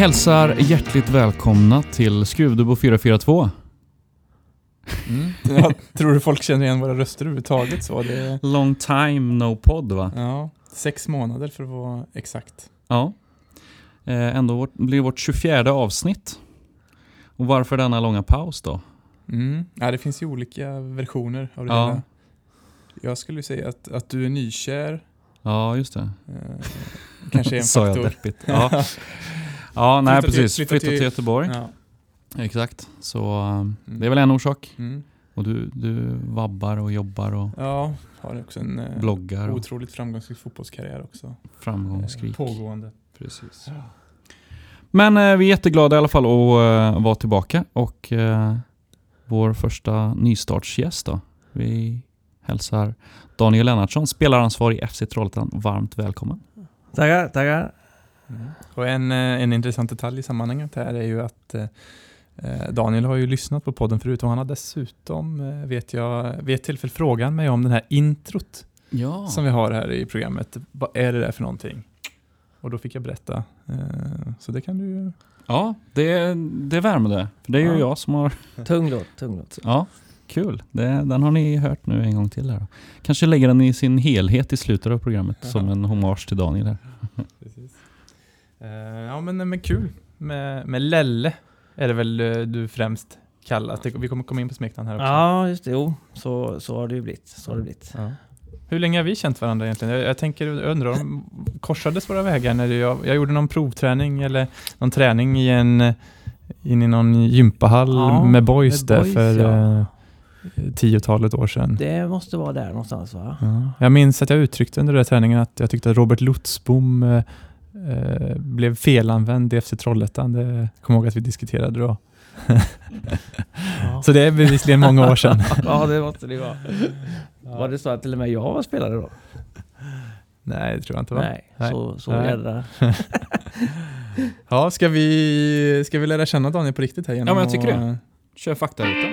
hälsar hjärtligt välkomna till Skruvdubbo 442. Mm. Jag tror du folk känner igen våra röster överhuvudtaget? Så det, Long time no podd va? ja, sex månader för att vara exakt. Ja. Eh, ändå vårt, blir vårt 24 avsnitt. Och varför denna långa paus då? Mm. Ja, det finns ju olika versioner av det Ja. hela. Jag skulle säga att, att du är nykär Ja, just det. eh, kanske är en Sa jag faktor. deppigt. Ja, ja nej Flytta till- precis. flytta Flytta till till- Göteborg. Ja. Exakt. Så um, det är väl en orsak. Mm. Och du, du vabbar och jobbar och ja, har också en eh, bloggar och otroligt framgångsrik fotbollskarriär också. Eh, framgångsrik. Pågående. Precis. Men eh, vi är jätteglada i alla fall att eh, vara tillbaka och eh, vår första nystartsgäst då. Vi hälsar Daniel Lennartsson, spelaransvarig i FC Trollhättan, varmt välkommen. Tackar, tackar. Mm. Och en, eh, en intressant detalj i sammanhanget här är ju att eh, eh, Daniel har ju lyssnat på podden förut och han har dessutom, vet jag, vid ett tillfälle frågat mig om den här introt Ja. som vi har här i programmet. Vad är det där för någonting? Och då fick jag berätta. Eh, Så det kan du ju... Ja, det, det värmer det. För det är ju Ja. jag som har... Tung låt, tung låt. Ja, kul. Det, den har ni hört nu en gång till här. Kanske lägger den i sin helhet i slutet av programmet Jaha. som en hommage till Daniel här. Precis. Ja men, men kul. Med, med Lelle är det väl eh, du främst kallas. Vi kommer komma in på smeknamn här också. Ja, just det. Jo, så, så har det ju blivit. Så har det blivit. Ja. Hur länge har vi känt varandra egentligen? Jag, jag tänker, jag undrar om korsades våra vägar när jag, jag gjorde någon provträning eller någon träning i en in i någon gympahall Ja, med boys med där boys, för ja. eh, tiotalet år sedan. Det måste vara där någonstans va? Ja. Jag minns att jag uttryckte under den träningen att jag tyckte att Robert Lutzbom eh, blev felanvänd i FC Trollhättan. Det kommer jag ihåg att vi diskuterade då. Ja, Så det är bevisligen många år sedan. ja det måste det vara. Var det så att till och med jag var spelare då? Nej, det tror jag inte va? Nej, Nej. så, så Nej. jädra. Ja, ska vi, ska vi lära känna Daniel på riktigt här? Ja, men jag tycker att- det. Kör faktarutan.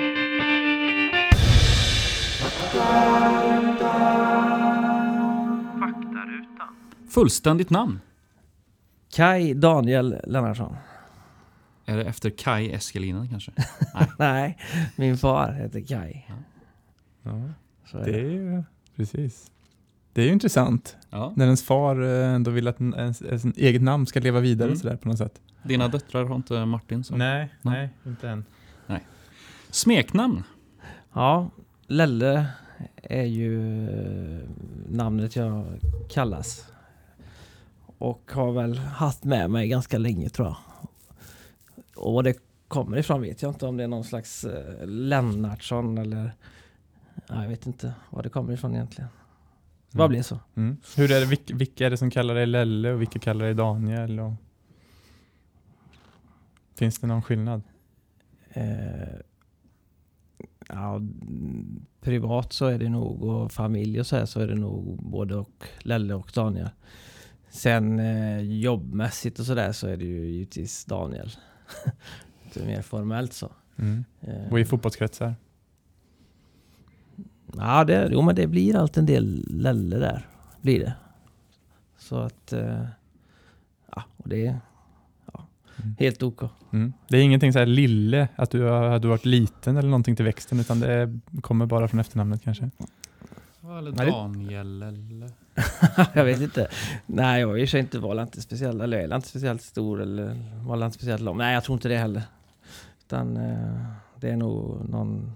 Fullständigt namn? Kai Daniel Lennartsson. Är det efter Kai Eskelinen kanske? Nej, min far heter Kai. Ja, Så är det det. är ju, precis. Det är ju intressant Ja. när ens far eh, ändå vill att en- ens, ens eget namn ska leva vidare Mm. sådär på något sätt. Dina döttrar har inte Martin som Nej, Nej. inte än. smeknamn? Ja, Lelle är ju namnet jag kallas. Och har väl haft med mig ganska länge tror jag. Och vad det kommer ifrån vet jag inte om det är någon slags eh, Lennartsson eller... Ja, jag vet inte vad det kommer ifrån egentligen. Det bara Mm. blev så. Mm. Hur är det, vilka, vilka är det som kallar dig Lelle och vilka kallar dig Daniel? Och... Finns det någon skillnad? Eh, ja, privat så är det nog och familj och så här så är det nog både och Lelle och Daniel. Sen eh, jobbmässigt och sådär så är det ju givetvis Daniel. är mer formellt så. Mm. Eh, Och i fotbollskretsar? ja, det, jo men det blir alltid en del Lelle där. Blir det. Så att... Eh, ja, och det är ja, Mm. helt OK. Mm. Det är ingenting så här lille, att du har, du varit liten eller någonting till växten, utan det kommer bara från efternamnet kanske? Eller Daniel eller... jag vet inte. Nej, jag är i sig inte var inte speciellt, eller jag är inte speciellt stor eller var inte speciellt lång. Nej, jag tror inte det heller. Utan eh, det är nog någon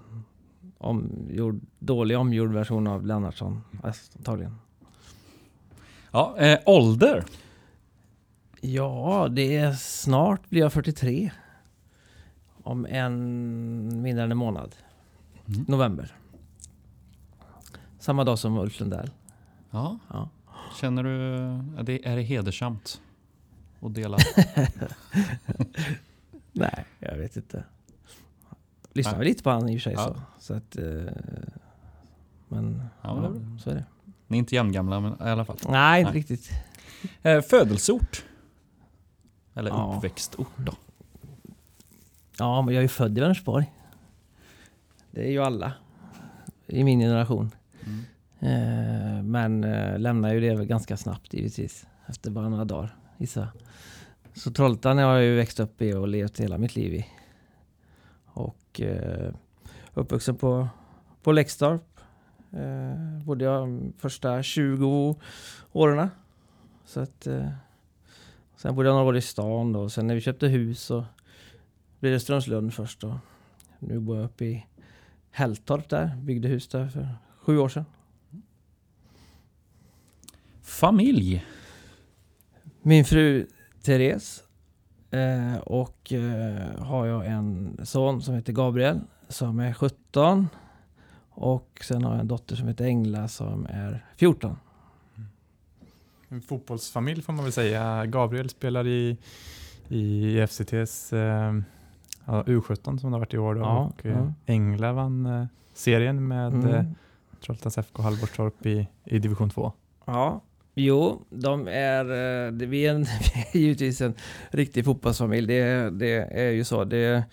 omgjord, dålig omgjord version av Lennartsson, antagligen. Ja, eh, ålder? Ja, det är snart blir jag 43. Om en mindre än en månad. Mm. November. Samma dag som Ulf Lundell. Ja. Ja. Känner du... Är det, är det hedersamt att dela? Nej, jag vet inte. Lyssnar väl lite på han i och för sig Ja. så. så att, eh, men Ja, men bra. så är det. Ni är inte jämngamla men i alla fall. Nej, inte riktigt. Eh, födelseort? Eller Ja. uppväxtort då? Ja, men jag är ju född i Vänersborg. Det är ju alla i min generation. Mm. Eh, men eh, ju det ganska snabbt givetvis. Efter bara några dagar gissar jag. Så Trollhättan har jag ju växt upp i och levt hela mitt liv i. Och eh, uppvuxen på, på Läxtorp. Eh, bodde jag första 20 åren. Så att, eh, sen bodde jag några år i stan då. Och sen när vi köpte hus så blev det Strömslund först. Då. nu bor jag uppe i Hälltorp där. Byggde hus där för sju år sedan. Familj. Min fru Therese eh, och eh, har jag en son som heter Gabriel som är 17 och sen har jag en dotter som heter Engla som är 14. En fotbollsfamilj får man väl säga. Gabriel spelar i, i FCTs eh, ja, U17 som det har varit i år då, Ja, och eh, ja. Engla vann eh, serien med Mm. Trollhättans FK Hallborgstorp i, i division 2. Ja, jo, de är, eh, det, vi, är en, vi är givetvis en riktig fotbollsfamilj. Det, det är ju så. Det,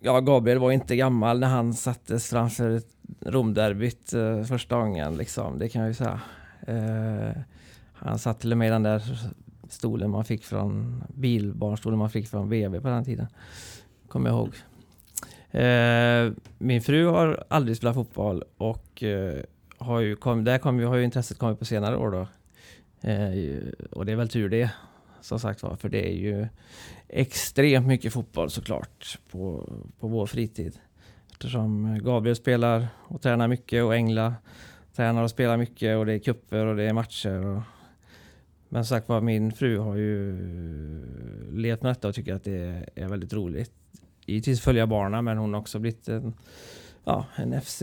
ja, Gabriel var inte gammal när han sattes framför ett Romderbyt eh, första gången. Liksom. Det kan jag ju säga. Eh, han satt till och med i den där stolen man fick från bilbarnstolen man fick från BB på den tiden. Kommer jag ihåg. Eh, min fru har aldrig spelat fotboll och eh, har ju kom, där kom, har ju intresset kommit på senare år då. Eh, och det är väl tur det, som sagt var. För det är ju extremt mycket fotboll såklart på, på vår fritid. Eftersom Gabriel spelar och tränar mycket och Engla tränar och spelar mycket och det är kupper och det är matcher. Och, men som sagt var, min fru har ju levt med detta och tycker att det är väldigt roligt. Givetvis följa barnen men hon har också blivit en, ja, en FC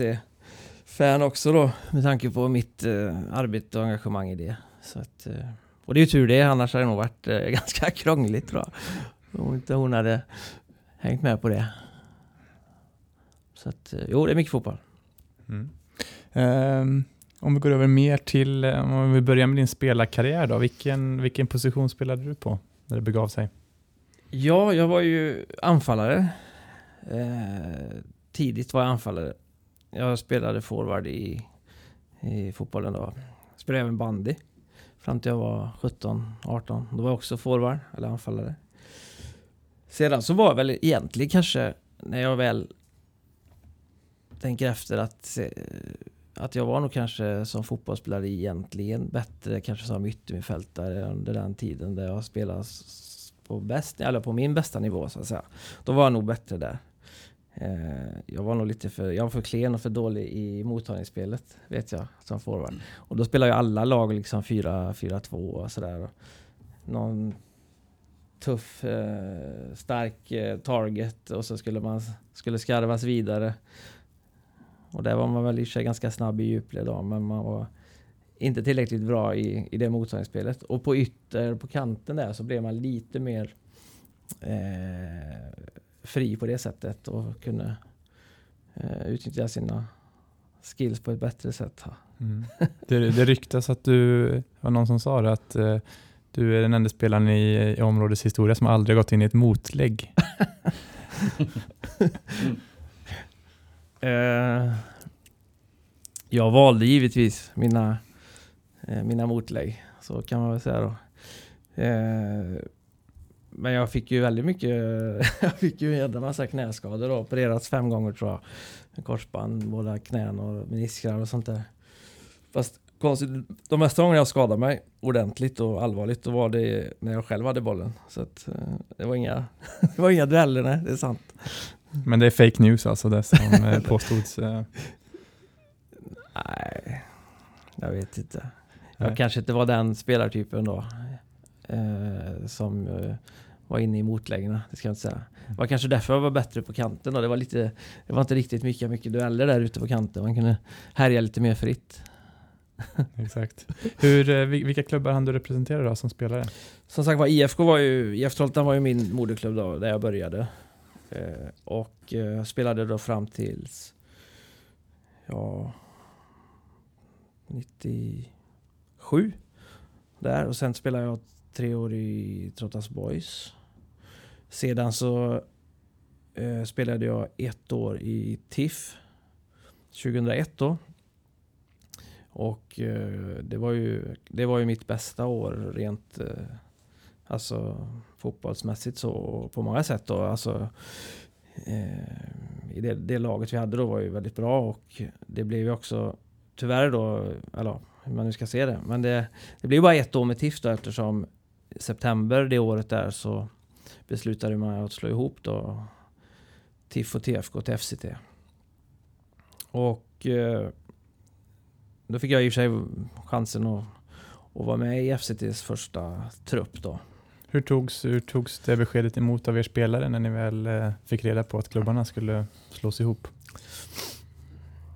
fan också då med tanke på mitt eh, arbete och engagemang i det. Så att, eh, och det är ju tur det, annars hade det nog varit eh, ganska krångligt tror jag. Om inte hon hade hängt med på det. Så att, eh, jo, det är mycket fotboll. Mm. Um, om vi går över mer till, eh, om vi börjar med din spelarkarriär då. Vilken, vilken position spelade du på när det begav sig? Ja, jag var ju anfallare. Eh, tidigt var jag anfallare. Jag spelade forward i, i fotbollen då. Spelade även bandy. Fram till jag var 17, 18. Då var jag också forward, eller anfallare. Sedan så var jag väl egentligen kanske, när jag väl tänker efter att, att jag var nog kanske som fotbollsspelare egentligen bättre kanske som yttermittfältare under den tiden där jag spelade på, bäst, eller på min bästa nivå så att säga. Då var jag nog bättre där. Eh, jag var nog lite för, jag var för klen och för dålig i mottagningsspelet vet jag som forward. Och då spelar ju alla lag liksom 4-4-2 och sådär. Någon tuff, eh, stark eh, target och så skulle man skulle skarvas vidare. Och där var man väl i och för sig ganska snabb i djupled då, men man var inte tillräckligt bra i, i det mottagningsspelet. Och på ytter, på kanten där, så blev man lite mer eh, fri på det sättet och kunde eh, utnyttja sina skills på ett bättre sätt. Mm. Det, det ryktas att du, var någon som sa det, att eh, du är den enda spelaren i, i områdets historia som aldrig gått in i ett motlägg. Eh, jag valde givetvis mina, mina motlägg, så kan man väl säga då. Eh, men jag fick ju väldigt mycket, jag fick ju en jävla massa knäskador då, opererats fem gånger tror jag. Korsband, båda knän och meniskrar och sånt där. Fast konstigt, de mesta gångerna jag skadade mig ordentligt och allvarligt, då var det när jag själv hade bollen. Så att, eh, det var inga, det var inga dueller, nej, det är sant. Men det är fake news alltså, det som eh, påstods. eh. Nej, jag vet inte. Jag kanske inte var den spelartypen då. Eh, som eh, var inne i motlägena, det ska jag inte säga. Det var kanske därför jag var bättre på kanten då. Det var, lite, det var inte riktigt mycket, mycket dueller där ute på kanten. Man kunde härja lite mer fritt. Exakt. Hur, eh, vil- vilka klubbar hann du representera då som spelare? Som sagt var, IFK var ju, IF Trollhättan var ju min moderklubb då, där jag började. Eh, och eh, spelade då fram tills, ja, sju. Där, och sen spelade jag tre år i Trottas Boys. Sedan så eh, spelade jag ett år i TIFF 2001 då. Och eh, det, var ju, det var ju mitt bästa år rent eh, Alltså fotbollsmässigt så på många sätt då. Alltså, eh, i det, det, laget vi hade då var ju väldigt bra och det blev ju också tyvärr då, eller hur man nu ska se det, men det, det blev bara ett år med TIF då eftersom september det året där så beslutade man att slå ihop då TIF och TFK till FCT. Och eh, då fick jag i och för sig chansen att, att vara med i FCTs första trupp då. Hur togs, hur togs det beskedet emot av er spelare när ni väl eh, fick reda på att klubbarna skulle slås ihop?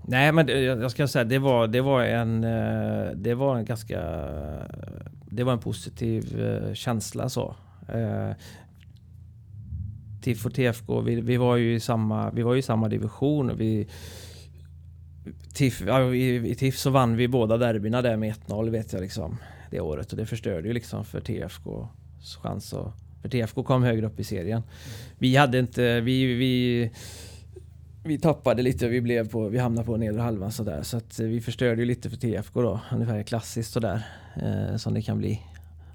Nej, men jag ska säga det var, det var en, eh, det var en ganska, det var en positiv eh, känsla så. Eh, TIF och TFK, vi, vi, var ju i samma, vi var i samma division. Vi, TIF, ja, i, I TIF så vann vi båda derbyna där med 1-0 vet jag liksom. Det året och det förstörde ju liksom för TFK chans att... För TFK kom högre upp i serien. Vi hade inte... Vi, vi, vi tappade lite, vi, blev på, vi hamnade på nedre halvan sådär. Så att eh, vi förstörde ju lite för TFK då. Ungefär klassiskt sådär. Eh, som det kan bli.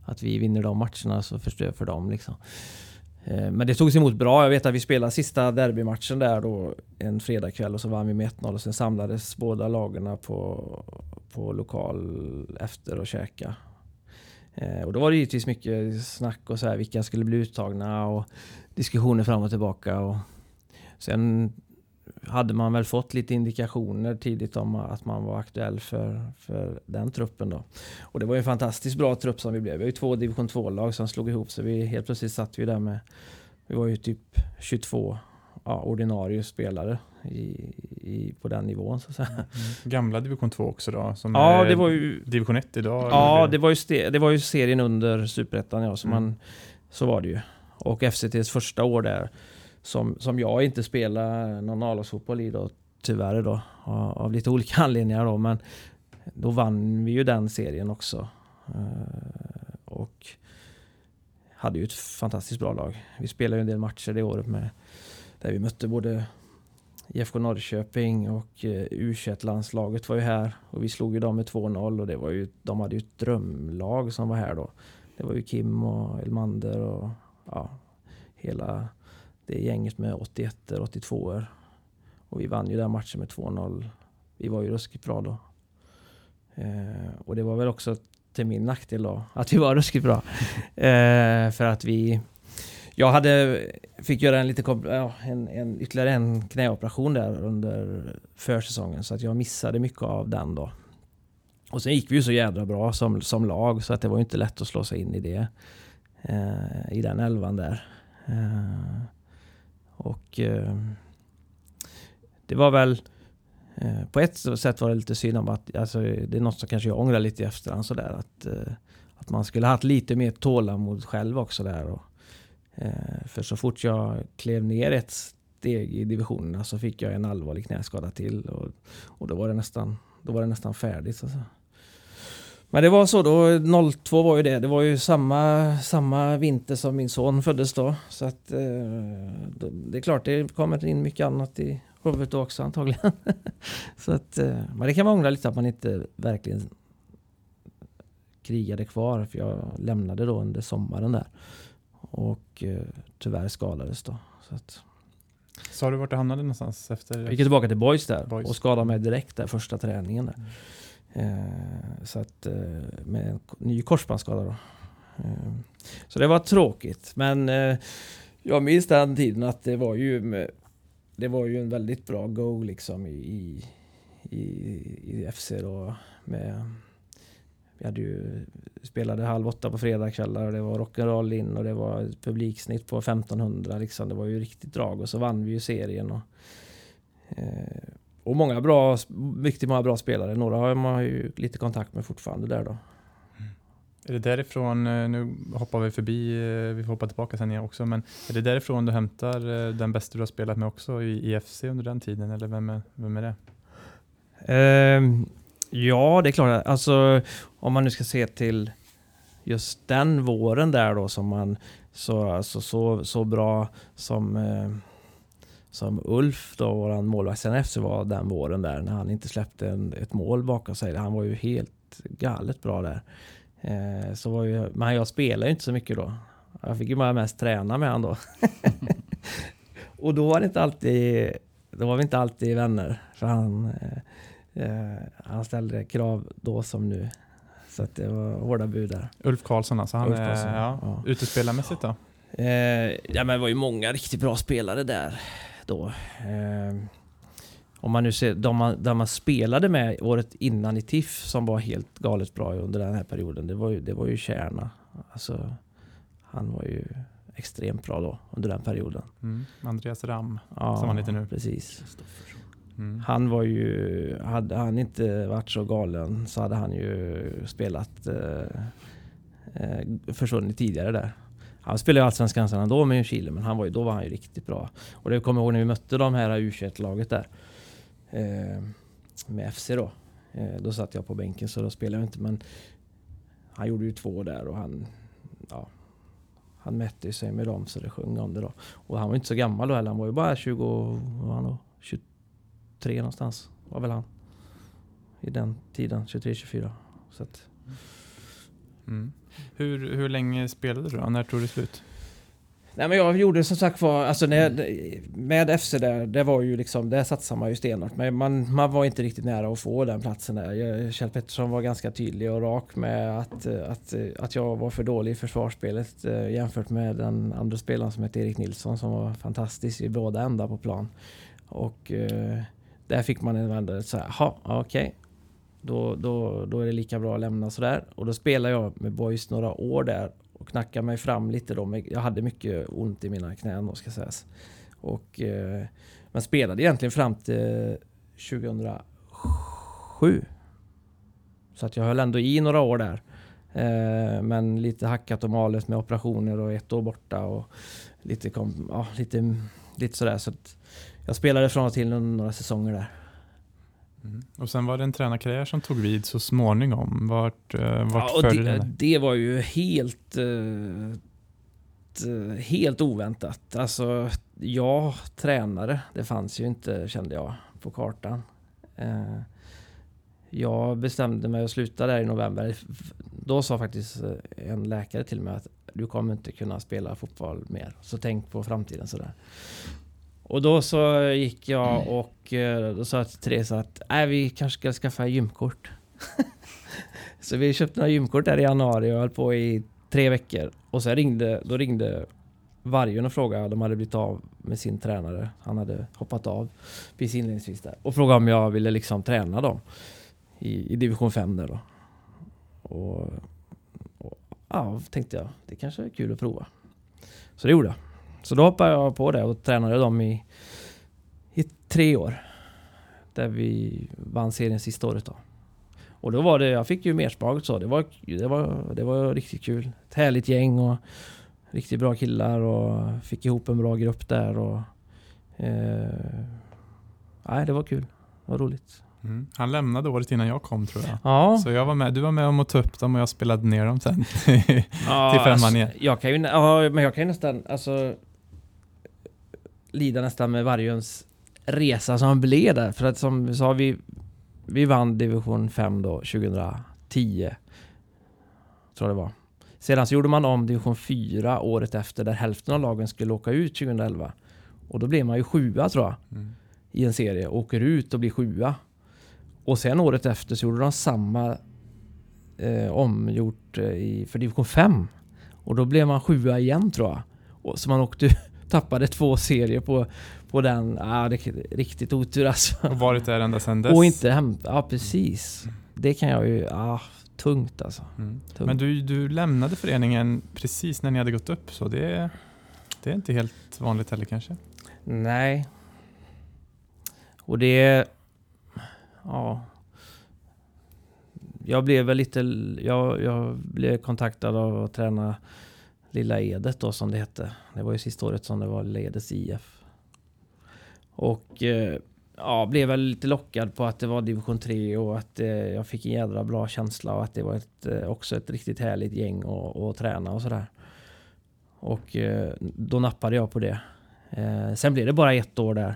Att vi vinner de matcherna så förstör för dem liksom. Eh, men det togs emot bra. Jag vet att vi spelade sista derbymatchen där då en fredagkväll och så vann vi med 1-0 och sen samlades båda lagarna på, på lokal efter och käka. Eh, och då var det givetvis mycket snack och så här, vilka skulle bli uttagna och diskussioner fram och tillbaka. Och sen hade man väl fått lite indikationer tidigt om att man var aktuell för, för den truppen då. Och det var ju en fantastiskt bra trupp som vi blev. Vi var ju två division 2-lag som slog ihop så vi helt plötsligt satt vi där med, vi var ju typ 22 ja, ordinarie spelare i, i, på den nivån. Så att säga. Mm. Gamla division 2 också då? Som ja, det var ju, division 1 idag? Ja, det var, ju det var ju serien under superettan ja, så, mm. man, så var det ju. Och FCTs första år där som, som jag inte spelade någon A-lagsfotboll i då, tyvärr då, av, av, lite olika anledningar då, men då vann vi ju den serien också. Eh, och hade ju ett fantastiskt bra lag. Vi spelade ju en del matcher det året med där vi mötte både IFK Norrköping och eh, U21-landslaget var ju här och vi slog ju dem med 2-0 och det var ju, de hade ju ett drömlag som var här då. Det var ju Kim och Elmander och ja, hela det gänget med 81 82 er Och vi vann ju den matchen med 2-0. Vi var ju ruskigt bra då. Eh, och det var väl också till min nackdel då, att vi var ruskigt bra. Eh, för att vi jag hade, fick göra en, lite, ja, en, en, ytterligare en knäoperation där under försäsongen så att jag missade mycket av den då. Och sen gick vi ju så jädra bra som, som lag så att det var inte lätt att slå sig in i det. Eh, I den elvan där. Eh, och eh, det var väl eh, på ett sätt var det lite synd om att alltså, det är något som kanske jag ångrar lite i efterhand sådär att, eh, att man skulle haft lite mer tålamod själv också där. Och, eh, för så fort jag klev ner ett steg i divisionerna så fick jag en allvarlig knäskada till. Och, och då, var det nästan, då var det nästan färdigt. Så men det var så då, 02 var ju det. Det var ju samma, samma vinter som min son föddes då. Så att eh, det är klart, det kommer in mycket annat i huvudet också antagligen. så att, eh, men det kan man ångra lite att man inte verkligen krigade kvar. För jag lämnade då under sommaren där. Och eh, tyvärr skadades då. Så att, Sa du vart du hamnade någonstans efter? Jag gick tillbaka till Boys där Boys. och skadade mig direkt där första träningen. Där. Mm. Eh, så att, eh, med en ny korsbandsskada då. Eh, så det var tråkigt. Men eh, jag minns den tiden att det var ju med, det var ju en väldigt bra go liksom i, i, i FC då. Med, vi hade ju spelade halv åtta på fredagskvällar och det var rock'n'roll in och det var publiksnitt på 1500 liksom. Det var ju riktigt drag och så vann vi ju serien. Och, eh, och många bra, mycket många bra spelare. Några har man ju lite kontakt med fortfarande där då. Mm. Är det därifrån, eh, nu hoppar vi förbi, eh, vi får hoppa tillbaka sen igen också, men är det därifrån du hämtar eh, den bästa du har spelat med också i EFC under den tiden, eller vem är, vem är det? Um, Ja, det är klart. Alltså, om man nu ska se till just den våren där då som man så, alltså, så, så bra som, eh, som Ulf, då, vår målvakt sen efter var den våren där när han inte släppte en, ett mål bakom sig. Han var ju helt galet bra där. Eh, så var ju, men jag spelade inte så mycket då. Jag fick ju bara mest träna med honom då. och då var det inte alltid, då var vi inte alltid vänner. För han, eh, eh, han ställde krav då som nu. Så att det var hårda bud där. Ulf Karlsson alltså, han Ulf Karlsson, är ja, ja. utespelarmässigt då? Eh, ja men det var ju många riktigt bra spelare där då. Eh, om man nu ser de man, de man spelade med året innan i TIFF som var helt galet bra under den här perioden. Det var ju, det var ju Kärna. Alltså, han var ju extremt bra då under den perioden. Mm. Andreas Ram. Ja, Som han heter nu. Precis. Mm. Han var ju, hade han inte varit så galen så hade han ju spelat eh, eh, försvunnit tidigare där. Han spelade ju Allsvenskan sen ändå med Chile men han var ju, då var han ju riktigt bra. Och det kommer jag ihåg när vi mötte de här U21-laget där. Eh, med FC då. Eh, då satt jag på bänken så då spelade jag inte men han gjorde ju två där och han ja, han mätte ju sig med dem så det sjöng om det då. Och han var inte så gammal då heller. Han var ju bara 20, var han då? 23 någonstans var väl han. I den tiden, 23-24. Så att, Mm. Hur, hur länge spelade du då? När tog det slut? Nej men jag gjorde som sagt var, alltså när, med FC där, det var ju liksom, där satsade man ju stenhårt. Men man, man var inte riktigt nära att få den platsen där. Kjell Pettersson var ganska tydlig och rak med att, att, att jag var för dålig i försvarsspelet eh, jämfört med den andra spelaren som hette Erik Nilsson som var fantastisk i båda ändar på plan. Och eh, där fick man en vända så här, "Jaha, okej. Då, då, då är det lika bra att lämna sådär. Och då spelade jag med boys några år där och knackade mig fram lite då. Jag hade mycket ont i mina knän då ska sägas. Och, eh, men spelade egentligen fram till 2007. Så att jag höll ändå i några år där. Eh, men lite hackat och malet med operationer och ett år borta och lite, kom, ja, lite, lite sådär. Så att jag spelade från och till under några säsonger där. Mm. Och sen var det en tränarkarriär som tog vid så småningom. Vart, eh, vart Ja, följde det, den? det var ju helt, eh, helt oväntat. Alltså, jag tränare, det fanns ju inte kände jag på kartan. Eh, jag bestämde mig att sluta där i november. Då sa faktiskt eh, en läkare till mig att du kommer inte kunna spela fotboll mer. Så tänk på framtiden sådär. Och då så gick jag och eh, då sa jag till Therese att Nej, vi kanske ska skaffa gymkort. Så vi köpte några gymkort där i januari och höll på i tre veckor. Och sen ringde, då ringde Vargen och frågade, de hade blivit av med sin tränare. Han hade hoppat av precis inledningsvis där. Och frågade om jag ville liksom träna dem i, i division 5 där då. Och, och ja, tänkte jag, det kanske är kul att prova. Så det gjorde jag. Så då hoppade jag på det och tränade dem i, i tre år. Där vi vann serien sista året då. Och då var det, jag fick ju mersmak så. Det var, det var, det var riktigt kul. Ett härligt gäng och riktigt bra killar och fick ihop en bra grupp där och... Eh, nej, det var kul. Det var roligt. Mm. Han lämnade året innan jag kom tror jag. Ja. Så jag var med, du var med om att ta upp dem och jag spelade ner dem sen. ja till femman alltså, igen. Jag kan ju, ja, men jag kan ju nästan, alltså... Lida nästan med Vargöns resa som blev där. För att som vi sa, vi, vi vann division 5 då 2010. Tror det var. Sedan så gjorde man om division 4 året efter där hälften av lagen skulle åka ut 2011. Och då blev man ju sjua tror jag Mm. i en serie. Åker ut och blir sjua. Och sen året efter så gjorde de samma eh, omgjort eh, i, för division 5. Och då blev man sjua igen tror jag. Och, så man åkte, tappade två serier på, på den. Ah, det är riktigt otur alltså. Och varit där ända sedan dess. Och inte hämta, ja precis. Det kan jag ju, ah, tungt alltså. Mm. Tungt. Men du, du lämnade föreningen precis när ni hade gått upp så det, det är inte helt vanligt heller kanske? Nej. Och det... Ja. Jag blev väl lite... Jag, jag blev kontaktad av att träna Lilla Edet då som det hette. Det var ju sista året som det var Lilla Edets IF. Och eh, ja, blev väl lite lockad på att det var division 3 och att eh, jag fick en jädra bra känsla och att det var ett, eh, också ett riktigt härligt gäng att, träna och sådär. Och eh, då nappade jag på det. Eh, sen blev det bara ett år där.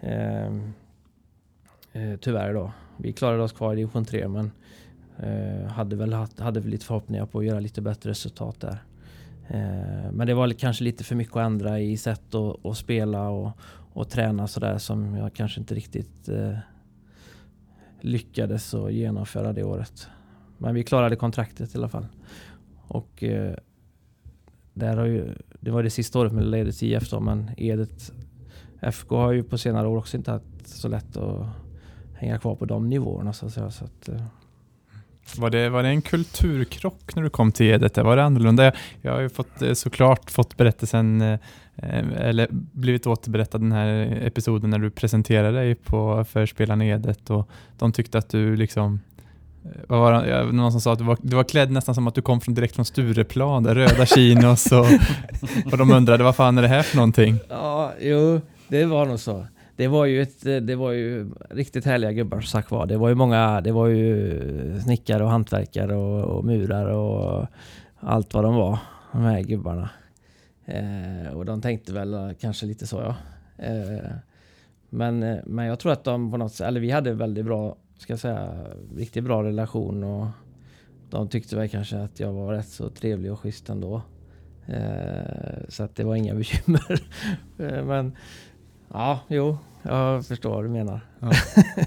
Eh, eh, tyvärr då. Vi klarade oss kvar i division 3 men eh, hade, väl haft, hade väl lite förhoppningar på att göra lite bättre resultat där. Eh, men det var kanske lite för mycket att ändra i sätt att, att spela och, och träna sådär som jag kanske inte riktigt eh, lyckades att genomföra det året. Men vi klarade kontraktet i alla fall. Och eh, där har ju, det var det sista året med Ledet IF då, men Edet FK har ju på senare år också inte haft så lätt att hänga kvar på de nivåerna så att säga. Så att, eh, var det, var det en kulturkrock när du kom till Edet? Var det annorlunda? Jag har ju fått, eh, såklart fått berättelsen, eh, eller blivit återberättad den här episoden när du presenterade dig på, för spelarna i Edet och de tyckte att du liksom eh, vad var det, någon som sa att du var, du var klädd nästan som att du kom från, direkt från Stureplan, där röda chinos och, och de undrade vad fan är det här för någonting? Ja, jo, det var nog så det var ju, ett, eh, det var ju riktigt härliga gubbar som sagt var. Det var ju många, det var ju eh, snickare och hantverkare och, och murar och allt vad de var, de här gubbarna. Eh, och de tänkte väl eh, kanske lite så ja. Eh, men, men jag tror att de på något sätt, eller vi hade väldigt bra, ska jag säga, riktigt bra relation och de tyckte väl kanske att jag var rätt så trevlig och schysst ändå. Eh, så att det var inga bekymmer. Men Ja, jo, jag förstår vad du menar. Ja.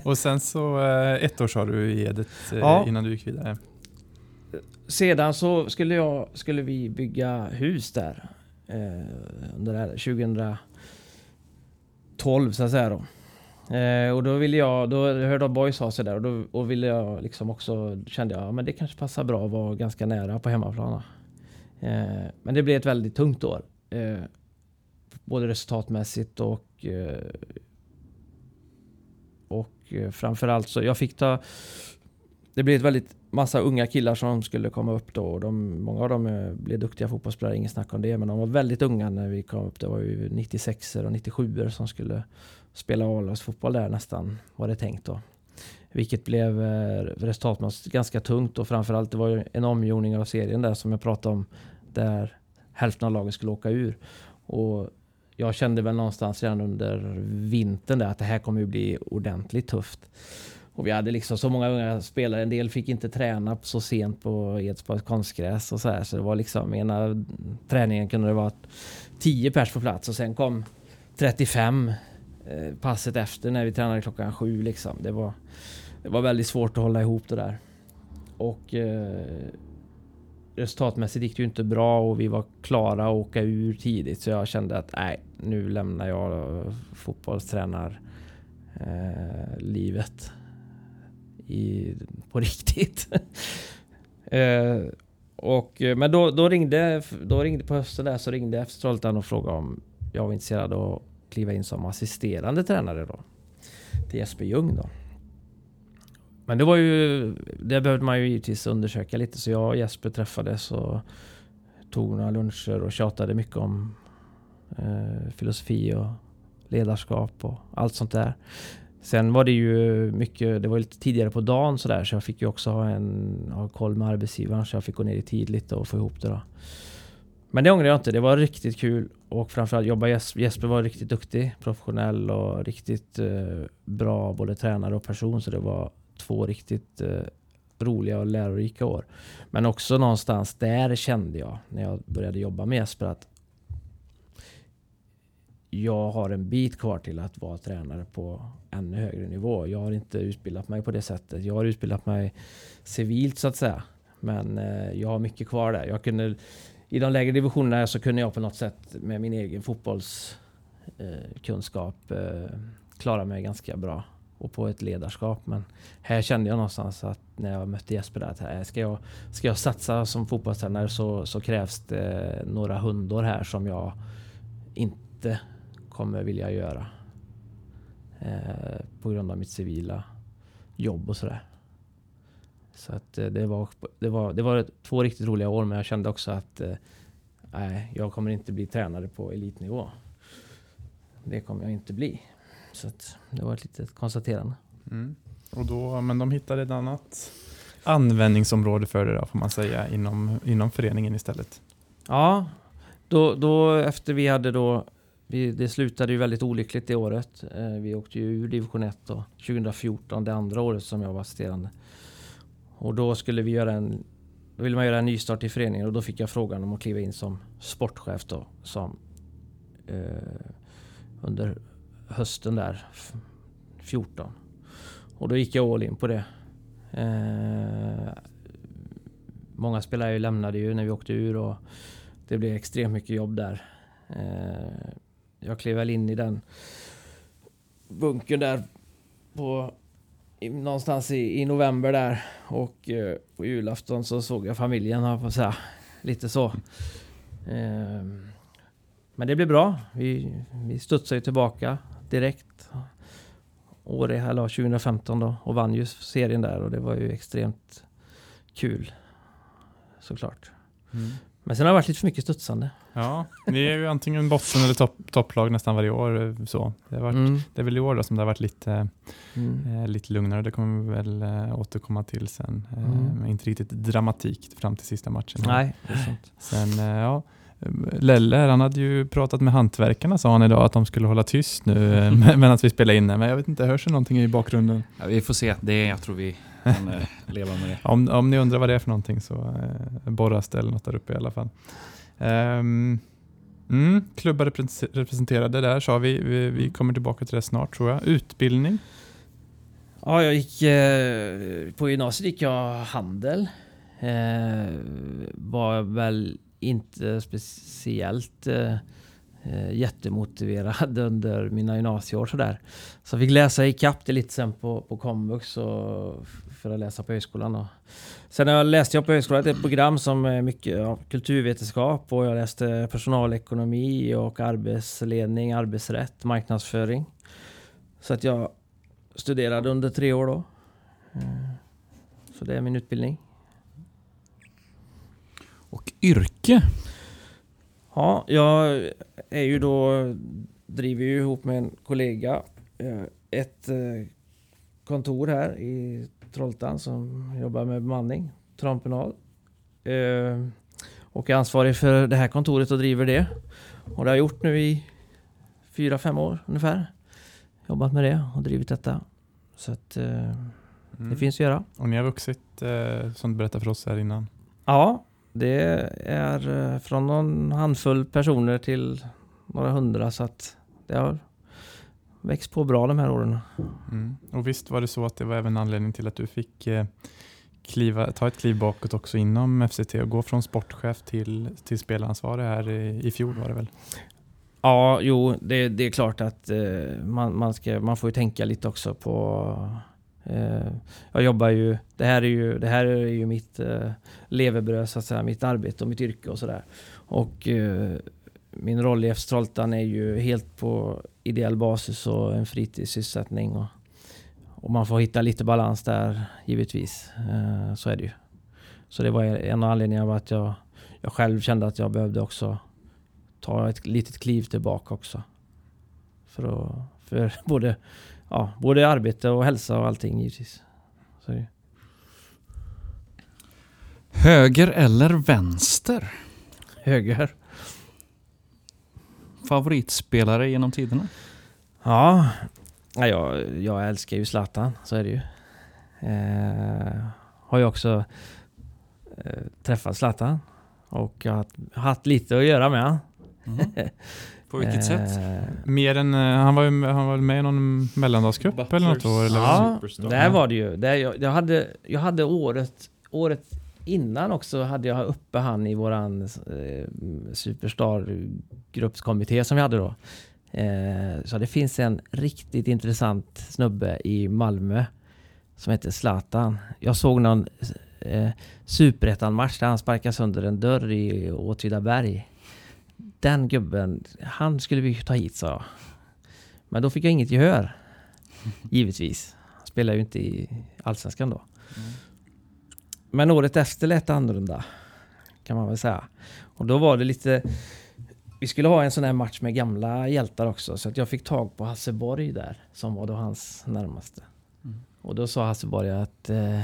Och sen så eh, ett år sa du i Edet eh, ja. innan du gick vidare. Sedan så skulle, jag, skulle vi bygga hus där eh, under det här 2012 så att säga då. Och då ville jag, då hörde jag boys ha sig där och då och ville jag liksom också, kände jag, men det kanske passar bra att vara ganska nära på hemmaplan. Men det blev ett väldigt tungt år. Både resultatmässigt och och eh, eh, framförallt så jag fick ta det blev ett väldigt massa unga killar som skulle komma upp då. Och de, många av dem eh, blev duktiga fotbollsspelare, inget snack om det. Men de var väldigt unga när vi kom upp. Det var ju 96 och 97 som skulle spela A-lagsfotboll där nästan, var det tänkt då. Vilket blev resultatmässigt ganska tungt och framförallt det var ju en omgjordning av serien där som jag pratade om. Där hälften av lagen skulle åka ur. Och jag kände väl någonstans redan under vintern där att det här kommer ju bli ordentligt tufft. Och vi hade liksom så många unga spelare. En del fick inte träna så sent på Edsborgs konstgräs och så här. Så det var liksom ena träningen kunde det vara 10 pers på plats och sen kom 35 eh, passet efter när vi tränade klockan sju liksom. Det var, det var väldigt svårt att hålla ihop det där. Och eh, resultatmässigt gick det ju inte bra och vi var klara att åka ur tidigt. Så jag kände att nej, nu lämnar jag eh, fotbollstränarlivet eh, i, på riktigt. eh, och, eh, men då, då, ringde, då ringde på hösten där så ringde FC Trollhättan och frågade om jag var intresserad av att kliva in som assisterande tränare då. Till Jesper Ljung då. Men det var ju, det behövde man ju givetvis undersöka lite så jag och Jesper träffades och tog några luncher och tjatade mycket om eh, filosofi och ledarskap och allt sånt där. Sen var det ju mycket, det var lite tidigare på dagen sådär så jag fick ju också ha, en, ha koll med arbetsgivaren så jag fick gå ner i tid lite och få ihop det då. Men det ångrar jag inte, det var riktigt kul och framförallt jobba Jesper var riktigt duktig, professionell och riktigt eh, bra både tränare och person så det var två riktigt eh, roliga och lärorika år. Men också någonstans där kände jag när jag började jobba med Jesper att jag har en bit kvar till att vara tränare på ännu högre nivå. Jag har inte utbildat mig på det sättet. Jag har utbildat mig civilt så att säga. Men eh, jag har mycket kvar där. Jag kunde, I de lägre divisionerna så kunde jag på något sätt med min egen fotbollskunskap eh, eh, klara mig ganska bra och på ett ledarskap. Men här kände jag någonstans att när jag mötte Jesper där att här, ska, jag, ska jag satsa som fotbollstränare så, så krävs det eh, några hundor här som jag inte kommer vilja göra. Eh, på grund av mitt civila jobb och sådär. Så att eh, det var, det, var, det var två riktigt roliga år men jag kände också att eh, jag kommer inte bli tränare på elitnivå. Det kommer jag inte bli. Så det var ett litet konstaterande. Mm. Och då, men de hittade ett annat användningsområde för det då, får man säga, inom, inom föreningen istället. Ja, då, då efter vi hade då vi, det slutade ju väldigt olyckligt det året. Eh, vi åkte ju ur division 1 då, 2014, det andra året som jag var assisterande. Och då skulle vi göra en då ville man göra en nystart i föreningen och då fick jag frågan om att kliva in som sportchef då. Som, eh, under hösten där, 14. Och då gick jag all in på det. Eh, många spelare lämnade ju när vi åkte ur och det blev extremt mycket jobb där. Eh, jag klev väl in i den bunkern där på i, någonstans i, i, november där och eh, på julafton så såg jag familjen, har på säga. Lite så. Eh, men det blev bra. Vi, vi studsade tillbaka direkt. Åre eller 2015 då och vann ju serien där och det var ju extremt kul. Såklart. Mm. Men sen har det varit lite för mycket studsande. Ja, ni är ju antingen botten eller topp, topplag nästan varje år. Så. Det, har varit, mm. det är väl i år då som det har varit lite, mm. eh, lite lugnare. Det kommer vi väl eh, återkomma till sen. Eh, mm. inte riktigt dramatik fram till sista matchen. Nej. Sen, eh, ja, Lelle han hade ju pratat med hantverkarna sa han idag att de skulle hålla tyst nu eh, medan vi spelar in. Men jag vet inte, hörs det någonting i bakgrunden? Ja, vi får se. Det är, jag tror vi kan eh, leva med det. om, om ni undrar vad det är för någonting så eh, borras det eller något där uppe i alla fall. Um, mm, klubbar representerade där sa vi. vi. Vi kommer tillbaka till det snart tror jag. Utbildning? Ja, jag gick, eh, på gymnasiet gick jag handel. Eh, var väl inte speciellt eh, eh jättemotiverad under mina gymnasieår sådär. Så jag fick läsa ikapp det lite sen på, på komvux och för att läsa på högskolan. Och. Sen jag läste jag på högskolan ett program som är mycket ja, kulturvetenskap och jag läste personalekonomi och arbetsledning, arbetsrätt, marknadsföring. Så att jag studerade under tre år då. Eh, så det är min utbildning. Och yrke? Ja, jag är ju då, driver ju ihop med en kollega eh, ett eh, kontor här i Trollhättan som jobbar med bemanning, Trampenal. Eh, och är ansvarig för det här kontoret och driver det. Och det har jag gjort nu i fyra, fem år ungefär. Jobbat med det och drivit detta. Så att mm. det finns att göra. Och ni har vuxit som du berättade för oss här innan. Ja, det är eh, från någon handfull personer till några hundra så att det har växt på bra de här åren. Mm. Och visst var det så att det var även anledning till att du fick eh, kliva, ta ett kliv bakåt också inom FCT och gå från sportchef till, till spelansvarig här i, i fjol var det väl? Ja, jo, det, det är klart att eh, man, man, ska, man får ju tänka lite också på Eh, jag jobbar ju, det här är ju, det här är ju mitt eh, levebröd så att säga, mitt arbete och mitt yrke och sådär. Och eh, min roll i F-Stroltan är ju helt på ideell basis och en fritidssysselsättning. Och, och man får hitta lite balans där givetvis. Eh, så är det ju. Så det var en av anledningarna att jag, jag själv kände att jag behövde också ta ett litet kliv tillbaka också. För, att, för både ja, både arbete och hälsa och allting givetvis. Så. Höger eller vänster? Höger. Favoritspelare genom tiderna? Ja, jag, jag älskar ju Zlatan, så är det ju. Eh, har ju också eh, träffat Zlatan och jag har haft lite att göra med mm. På vilket sätt? Eh, Mer än, eh, han var ju han var med i någon mellandagscup Butlers. eller något år? Eller ja, där var det ju. Där jag, jag, hade, jag hade året, året innan också hade jag uppe han i våran eh, Superstar-gruppskommitté som vi hade då. Eh, så det finns en riktigt intressant snubbe i Malmö som heter Zlatan. Jag såg någon eh, superettan-match där han sparkade sönder en dörr i Åtvidaberg den gubben, han skulle vi ta hit sa jag. Men då fick jag inget gehör. Givetvis. Han spelar ju inte i Allsvenskan då. Mm. Men året efter lät det annorlunda. Kan man väl säga. Och då var det lite... Vi skulle ha en sån här match med gamla hjältar också. Så att jag fick tag på Hasse Borg där. Som var då hans närmaste. Mm. Och då sa Hasse Borg att... Eh,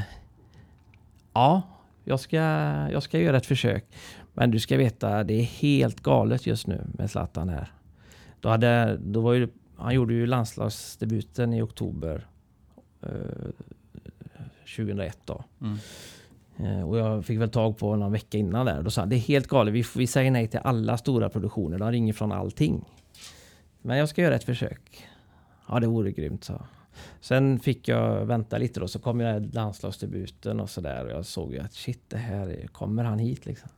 ja, jag ska, jag ska göra ett försök. Men du ska veta, det är helt galet just nu med Zlatan här. Då hade, då var ju, han gjorde ju landslagsdebuten i oktober eh, 2001 då. Mm. Eh, och jag fick väl tag på någon vecka innan där. Då sa han, det är helt galet, vi, vi säger nej till alla stora produktioner. De ringer från allting. Men jag ska göra ett försök. Ja, det vore grymt, så. Sen fick jag vänta lite då, så kom ju landslagsdebuten och sådär. Och jag såg ju att shit, det här, kommer han hit liksom?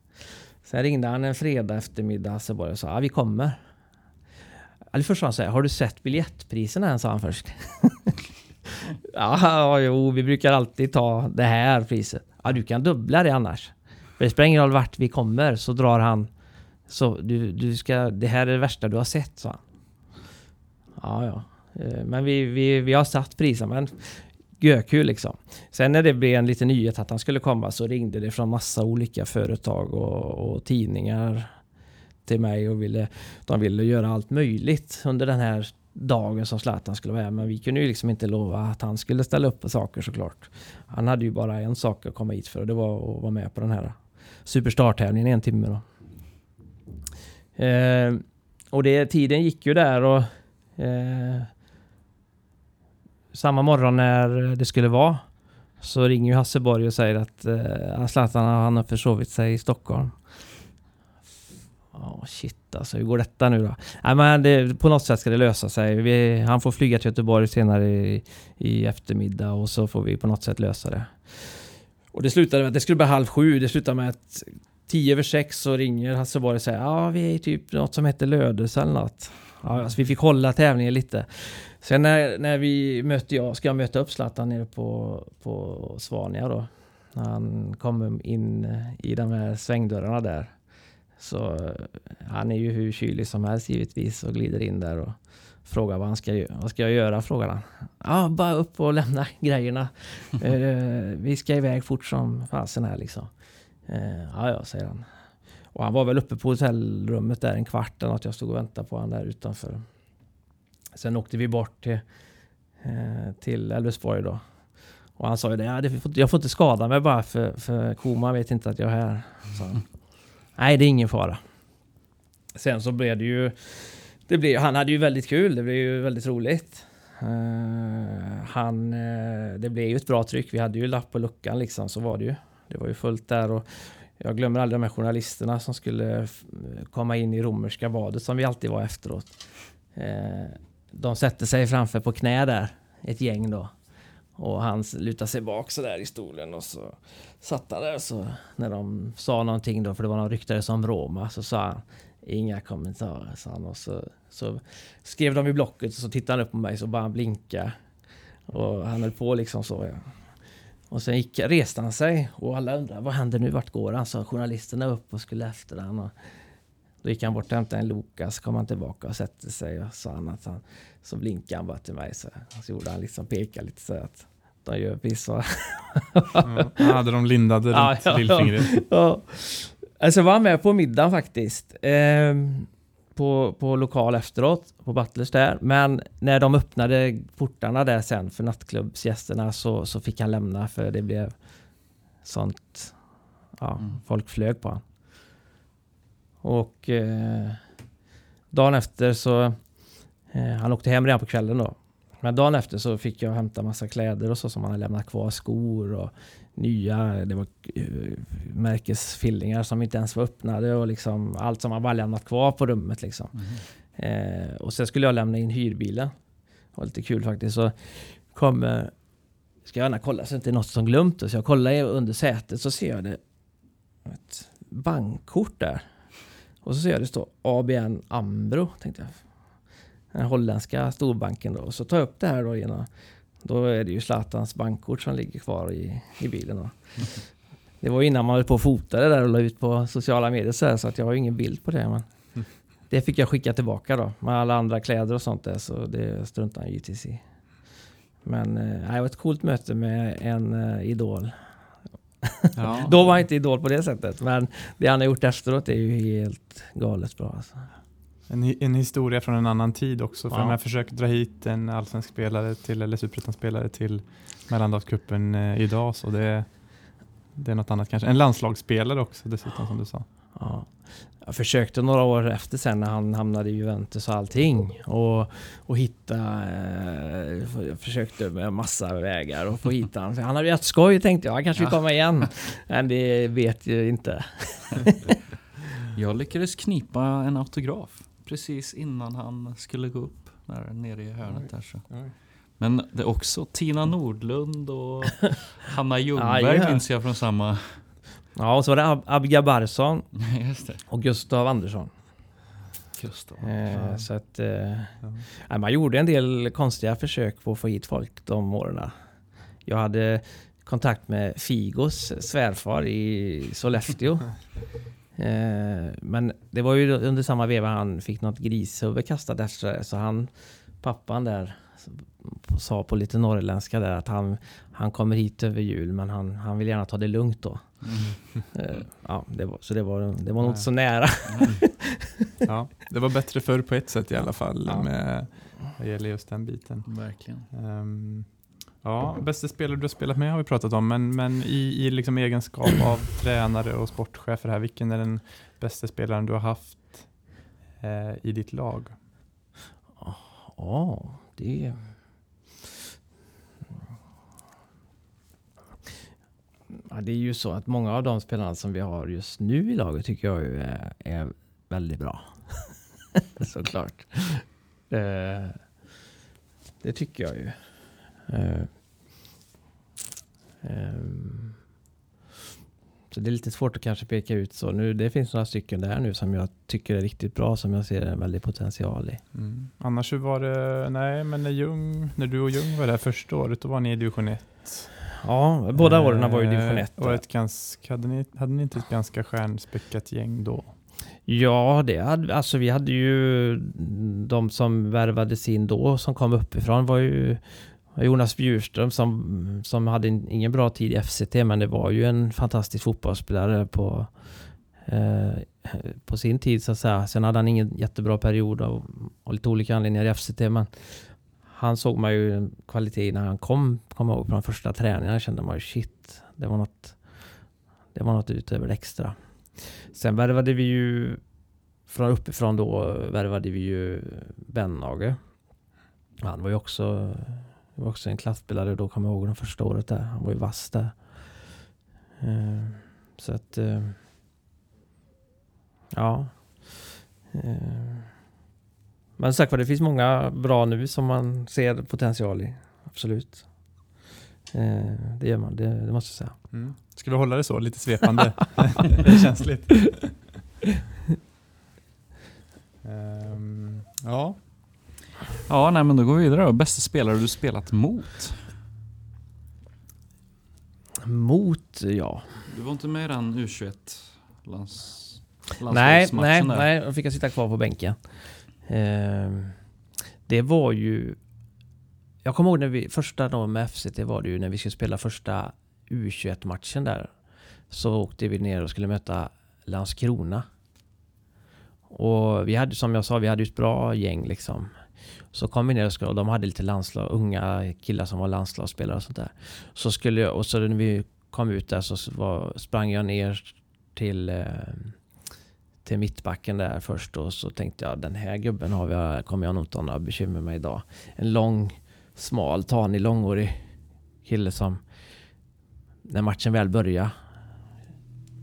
Sen ringde han en fredag eftermiddag Hasselborg och sa, ja vi kommer. Eller först sa han så här, har du sett biljettpriserna än? sa han först. ja, jo, vi brukar alltid ta det här priset. Ja, du kan dubbla det annars. För det spelar ingen roll vart vi kommer så drar han. Så du, du ska, det här är det värsta du har sett, sa han. Ja, ja. Eh, men vi, vi, vi har satt priserna. Men Gökul liksom. Sen när det blev en liten nyhet att han skulle komma så ringde det från massa olika företag och, och tidningar till mig och ville, de ville göra allt möjligt under den här dagen som Zlatan skulle vara här. Men vi kunde ju liksom inte lova att han skulle ställa upp på saker såklart. Han hade ju bara en sak att komma hit för och det var att vara med på den här Superstar-tävlingen en timme. Då. Eh, och det, tiden gick ju där och eh, samma morgon när det skulle vara så ringer ju Hasseborg och säger att eh, Zlatan han har försovit sig i Stockholm. Oh, shit alltså, hur går detta nu då? Nej, men det, på något sätt ska det lösa sig. Vi, han får flyga till Göteborg senare i, i eftermiddag och så får vi på något sätt lösa det. Och det slutade med att det skulle bli halv sju. Det slutade med att tio över sex så ringer Hasselborg och säger ja, vi är i typ något som heter Lödöse eller något. Ja, alltså vi fick hålla tävlingen lite. Sen när, när vi mötte jag, ska jag möta upp Zlatan nere på, på Svania då. När han kommer in i de här svängdörrarna där. Så eh, han är ju hur kylig som helst givetvis och glider in där och frågar vad han ska göra. Vad ska jag göra? frågar han. Ja, bara upp och lämna grejerna. uh, vi ska iväg fort som fasen här liksom. Uh, ja, ja, säger han. Och han var väl uppe på hotellrummet där en kvart eller något. Jag stod och väntade på honom där utanför. Sen åkte vi bort till, uh, till Elfsborg då. Och han sa ju det, ja, jag får inte skada mig bara för, för Koma vet inte att jag är här. Så. Nej, det är ingen fara. Sen så blev det ju... Det blev, han hade ju väldigt kul, det blev ju väldigt roligt. Uh, han, uh, det blev ju ett bra tryck. Vi hade ju lapp på luckan liksom, så var det ju. Det var ju fullt där och jag glömmer aldrig de här journalisterna som skulle komma in i romerska badet som vi alltid var efteråt. Uh, de sätter sig framför på knä där, ett gäng då. Och han lutade sig bak så där i stolen och så satt han där så när de sa någonting då, för det var någon ryktare som Roma, så sa han inga kommentarer, sa han. Och så, så skrev de i blocket och så tittade han upp på mig så bara han blinka. Och han höll på liksom så. Ja. Och sen gick, reste han sig och alla undrade vad händer nu, vart går han? Så journalisterna upp och skulle efter honom. Då gick han bort och hämtade en Loka, så kom han tillbaka och sätter sig och sa han att han, så blinkade han bara till mig så, så gjorde han liksom peka lite så att de gör piss va? ja, hade de lindade runt ja, ja, lillfingret. Ja. Alltså var han med på middagen faktiskt. Eh, på, på lokal efteråt, på Butlers där. Men när de öppnade portarna där sen för nattklubbsgästerna så, så fick han lämna för det blev sånt, ja, mm. folk flög på honom. Och eh, dagen efter så, eh, han åkte hem redan på kvällen då. Men dagen efter så fick jag hämta massa kläder och så som han hade lämnat kvar. Skor och nya, det var uh, märkesfillingar som inte ens var öppnade och liksom allt som man bara lämnat kvar på rummet liksom. Mm. Eh, och sen skulle jag lämna in hyrbilen. Det var lite kul faktiskt. Så kom, eh, ska jag gärna kolla så det inte är något som glömt. Så jag kollar under sätet så ser jag det ett bankkort där. Och så ser jag det står ABN Ambro. Tänkte jag. Den holländska storbanken då. Så tar jag upp det här då genom då är det ju Zlatans bankkort som ligger kvar i, i bilen. Då. Det var innan man höll på att fota det där och la ut på sociala medier så, här, så att jag har ingen bild på det. Men det fick jag skicka tillbaka då med alla andra kläder och sånt där så det struntar han givetvis i. Men eh, det var ett coolt möte med en uh, idol. Ja. Då var han inte idol på det sättet men det han har gjort efteråt är ju helt galet bra. Alltså. En, en historia från en annan tid också. För ja. jag försöker dra hit en allsvensk spelare till, eller superettan-spelare till mellandagscupen eh, idag. Så det, det är något annat kanske. En landslagsspelare också dessutom som du sa. Ja. Jag försökte några år efter sen när han hamnade i Juventus och allting. Och, och hitta... Eh, jag försökte med massa vägar och få hit han. För han hade rätt skoj tänkte jag. Han kanske vill komma igen. Men det vet jag inte. Jag lyckades knipa en autograf precis innan han skulle gå upp där nere i hörnet där. Så. Men det är också Tina Nordlund och Hanna Ljungberg Ah, ja. minns jag från samma... Ja, och så var det Ab Abga Barsson och Gustav Andersson. Gustav. Eh. Så att... Eh, Ja. man gjorde en del konstiga försök på att få hit folk de åren. Jag hade kontakt med Figos svärfar i Sollefteå. Eh, men det var ju under samma veva han fick något grishuvud kastat efter sig. Så han, pappan där, sa på lite norrländska där att han, han kommer hit över jul men han, han vill gärna ta det lugnt då. Mm. Eh, ja, det var, så det var, det var inte så nära. Ja, det var bättre förr på ett sätt i alla fall Ja. med vad gäller just den biten. Verkligen. Ehm, ja, bästa spelare du har spelat med har vi pratat om, men, men i, i liksom egenskap av tränare och sportchefer här, vilken är den bästa spelaren du har haft eh, i ditt lag? Ja, det... Ja, det är ju så att många av de spelarna som vi har just nu i laget tycker jag ju är, är väldigt bra. Såklart. Det, det tycker jag ju. Eh, ehm, så det är lite svårt att kanske peka ut så. Nu, det finns några stycken där nu som jag tycker är riktigt bra, som jag ser en väldig potential i. Mm. Annars hur var det, nej men när, Ljung, när du och Ljung var där första året, då var ni i division 1. Ja, båda åren var ju division 1. Och ett ganska, hade, ni, hade ni inte ett ganska stjärnspäckat gäng då? Ja, det hade, alltså vi hade ju de som värvades in då som kom uppifrån var ju Jonas Bjurström som, som hade en- ingen bra tid i FCT men det var ju en fantastisk fotbollsspelare på, eh, på sin tid så att säga. Sen hade han ingen jättebra period av, av lite olika anledningar i FCT men han såg man ju kvalitet när han kom, kom jag ihåg på de första träningarna kände man ju shit, det var något, det var något utöver det extra. Sen värvade vi ju från uppifrån då värvade vi ju Bennage. Han var ju också, var också en klasspelare då kommer jag ihåg Det första året där. Han var ju vass där. Eh, så att... Eh, ja. Eh, men sagt var det finns många bra nu som man ser potential i. Absolut. Eh, Det gör man, det, det måste jag säga. Mm. Ska vi hålla det så, lite svepande? det är känsligt. Ehm, ja, Ja, nej men då går vi vidare då. Bästa spelare du spelat mot? Mot, ja. Du var inte med i den U21 lands... Nej, nej, där? nej, då fick jag sitta kvar på bänken. Ehm, det var ju... Jag kommer ihåg när vi, första dagen med FCT var det ju när vi skulle spela första U21-matchen där. Så åkte vi ner och skulle möta Landskrona. Och vi hade, som jag sa, vi hade ju ett bra gäng liksom. Så kom vi ner och, skulle, och de hade lite landslag, unga killar som var landslagsspelare och sånt där. Så skulle jag, och så när vi kom ut där så var, sprang jag ner till eh, till mittbacken där först och så tänkte jag den här gubben har jag, kommer jag nog inte ha några bekymmer med idag. En lång, smal, tanig, långhårig kille som när matchen väl började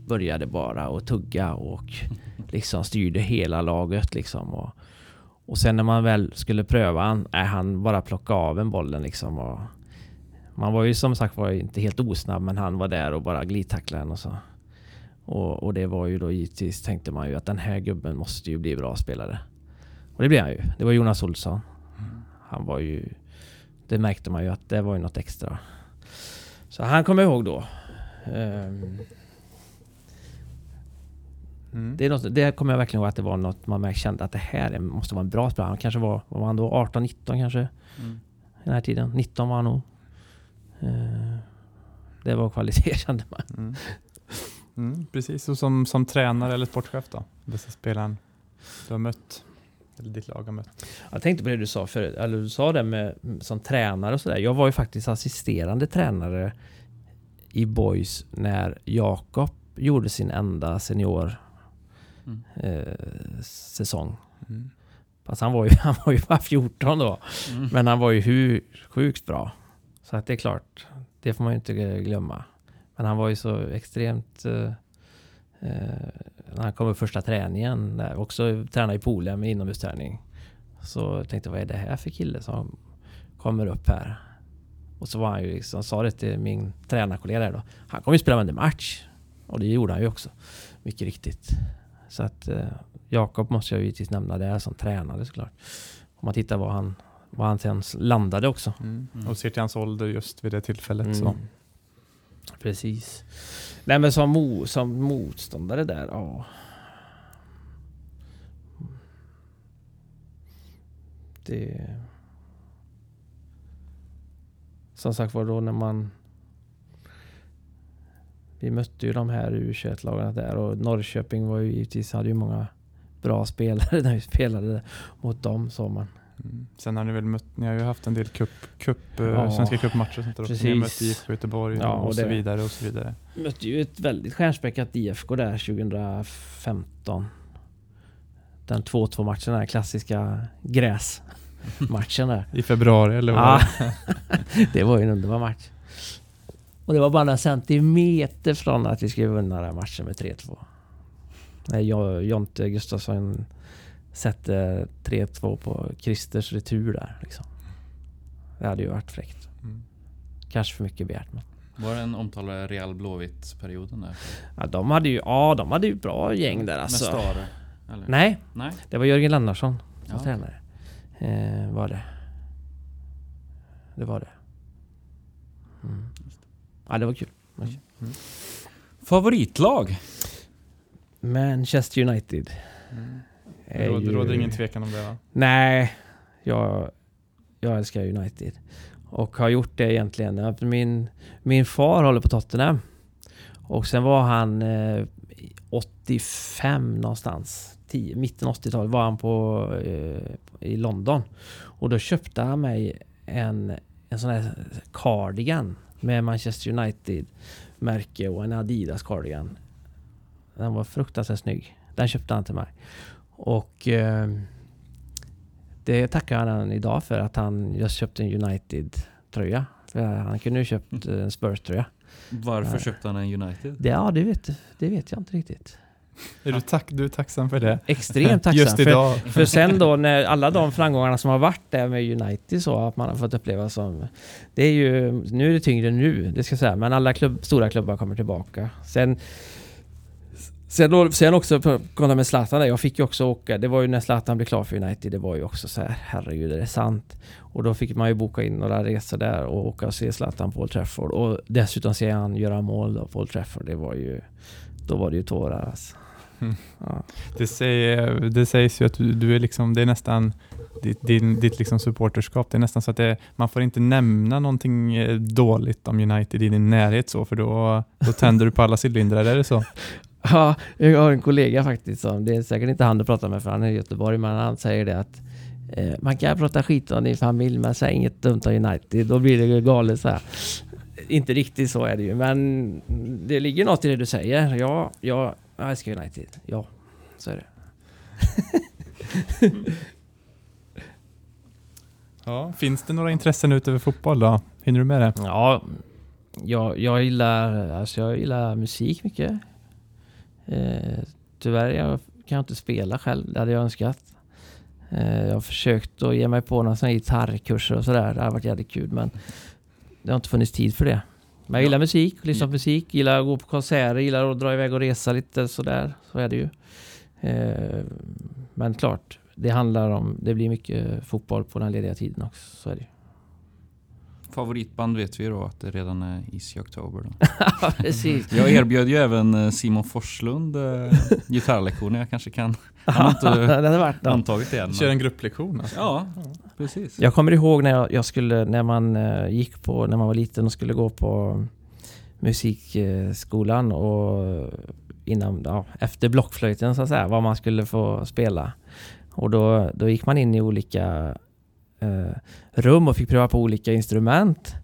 började bara och tugga och liksom styrde hela laget liksom. Och, och sen när man väl skulle pröva han, nej, han bara plockade av en bollen liksom. Och man var ju som sagt var inte helt osnabb men han var där och bara glidtacklade och så. Och, och det var ju då givetvis tänkte man ju att den här gubben måste ju bli bra spelare. Och det blev han ju. Det var Jonas Olsson. Han var ju... Det märkte man ju att det var ju något extra. Så han kommer jag ihåg då. Ehm, mm. det, är något, det kommer jag verkligen ihåg att det var något man kände att det här är, måste vara en bra spelare. Han kanske var, var han då? 18-19 kanske? Mm. Den här tiden. 19 var han nog. Ehm, det var kvalitet kände man. Mm. Mm, precis, och som, som tränare eller sportchef då? Bästa spelaren du har mött? Eller ditt lag har mött? Jag tänkte på det du sa förut, eller du sa det med som tränare och sådär. Jag var ju faktiskt assisterande tränare i Boys när Jakob gjorde sin enda senior Mm. eh, säsong. Mm. Fast han var, ju, han var ju bara 14 då. Mm. Men han var ju hu, sjukt bra. Så att det är klart, det får man ju inte glömma. Men han var ju så extremt... Eh, eh, när han kom upp första träningen, där, också tränade i poolen med inomhusträning. Så jag tänkte vad är det här för kille som kommer upp här? Och så var han ju liksom, sa det till min tränarkollega där då. Han kommer ju spela varje match. Och det gjorde han ju också. Mycket riktigt. Så att eh, Jakob måste jag ju givetvis nämna där som tränare såklart. Om man tittar vad han, vad han sen landade också. Mm. Mm. Och ser till hans ålder just vid det tillfället. Så. Precis. Nej men som, mo, som motståndare där, ja. Det... Som sagt var då när man... Vi mötte ju de här U21-lagarna där och Norrköping var ju givetvis, hade ju många bra spelare när vi spelade mot dem sa man. Mm. Sen har ni väl mött, ni har ju haft en del cup, cup, eh, Ja, svenska cupmatcher sånt där också. Ni har mött. IFK Göteborg Ja, och, och så vidare och så vidare. mötte ju ett väldigt stjärnspäckat IFK där 2015. Den 2-2 matchen, den här klassiska gräsmatchen där. I februari eller vad Ja, det? var ju en underbar match. Och det var bara några centimeter från att vi skulle vinna den matchen med 3-2. När Jo- Jonte Gustafsson sätter 3-2 på Christers retur där. Liksom. Det hade ju varit fräckt. Mm. Kanske för mycket begärt men. Var det en omtalad Real Blåvitt-perioden där? Ja, de hade ju, ja, de hade ju bra gäng där alltså. Med Stare? Eller? Nej, Nej? Det var Jörgen Lennartsson som Ja. tränare. Eh, var det. Det var det. Mm. Ja, det var kul. Mm. Favoritlag? Manchester United. Det råder, ju- råder ingen tvekan om det va? Nej, jag, jag älskar United. Och har gjort det egentligen. Min, min far håller på Tottenham. Och sen var han eh, 85 någonstans. 10, mitten 80-talet var han på, eh, i London. Och då köpte han mig en, en sån här cardigan med Manchester United märke och en Adidas cardigan. Den var fruktansvärt snygg. Den köpte han till mig. Och eh, det tackar han idag för att han just köpte en United-tröja. För Han kunde ju köpt en Spurs-tröja. Varför Nej. köpte han en United? Det, ja, det vet, det vet jag inte riktigt. Är du, tack, du är tacksam för det? Extremt tacksam. Just för, idag. för sen då när alla de framgångarna som har varit där med United så att man har fått uppleva som... Det är ju... Nu är det tyngre nu, det ska jag säga. Men alla klubb, stora klubbar kommer tillbaka. Sen... Sen, då, sen också kolla med Zlatan där. Jag fick ju också åka. Det var ju när Zlatan blev klar för United. Det var ju också så här, herregud är det sant? Och då fick man ju boka in några resor där och åka och se Zlatan på Old Trafford. Och dessutom se han göra mål då på Old Trafford. Det var ju... Då var det ju tårar alltså. Mm. Ja. Det, säger, det sägs ju att du, du är liksom, det är nästan ditt, din, ditt liksom supporterskap. Det är nästan så att det, man får inte nämna någonting eh, dåligt om United i din närhet så, för då, då tänder du på alla cylindrar. Är det så? Ja, jag har en kollega faktiskt som, det är säkert inte han du pratar med för han är i Göteborg, men han säger det att eh, man kan prata skit om din familj men säg inget dumt om United, då blir det galet så här. Inte riktigt så är det ju, men det ligger något i det du säger. Ja, ja jag älskar United. Ja, så är det. Ja. Finns det några intressen utöver fotboll då? Hinner du med det? Ja, jag, jag gillar, alltså jag gillar musik mycket. Eh, tyvärr jag kan jag inte spela själv, det hade jag önskat. Eh, jag har försökt att ge mig på några sådana gitarrkurser och sådär, det har varit jävligt kul men det har inte funnits tid för det. Men jag gillar musik, lyssna på musik, gillar att gå på konserter, gillar att dra iväg och resa lite sådär. Så är det ju. Eh, men klart, det handlar om, det blir mycket fotboll på den lediga tiden också. Så är det ju. Favoritband vet vi då att det redan är Easy October. Då. Ja, precis. Jag erbjöd ju även eh, Simon Forslund eh, gitarrlektioner. Jag kanske kan... Han har inte det hade varit något. antagit det än. Kör en grupplektion alltså. Ja, precis. Jag kommer ihåg när jag, jag skulle, när man eh, gick på, när man var liten och skulle gå på musikskolan och innan, ja, efter blockflöjten så att säga, vad man skulle få spela. Och då, då gick man in i olika eh, rum och fick pröva på olika instrument.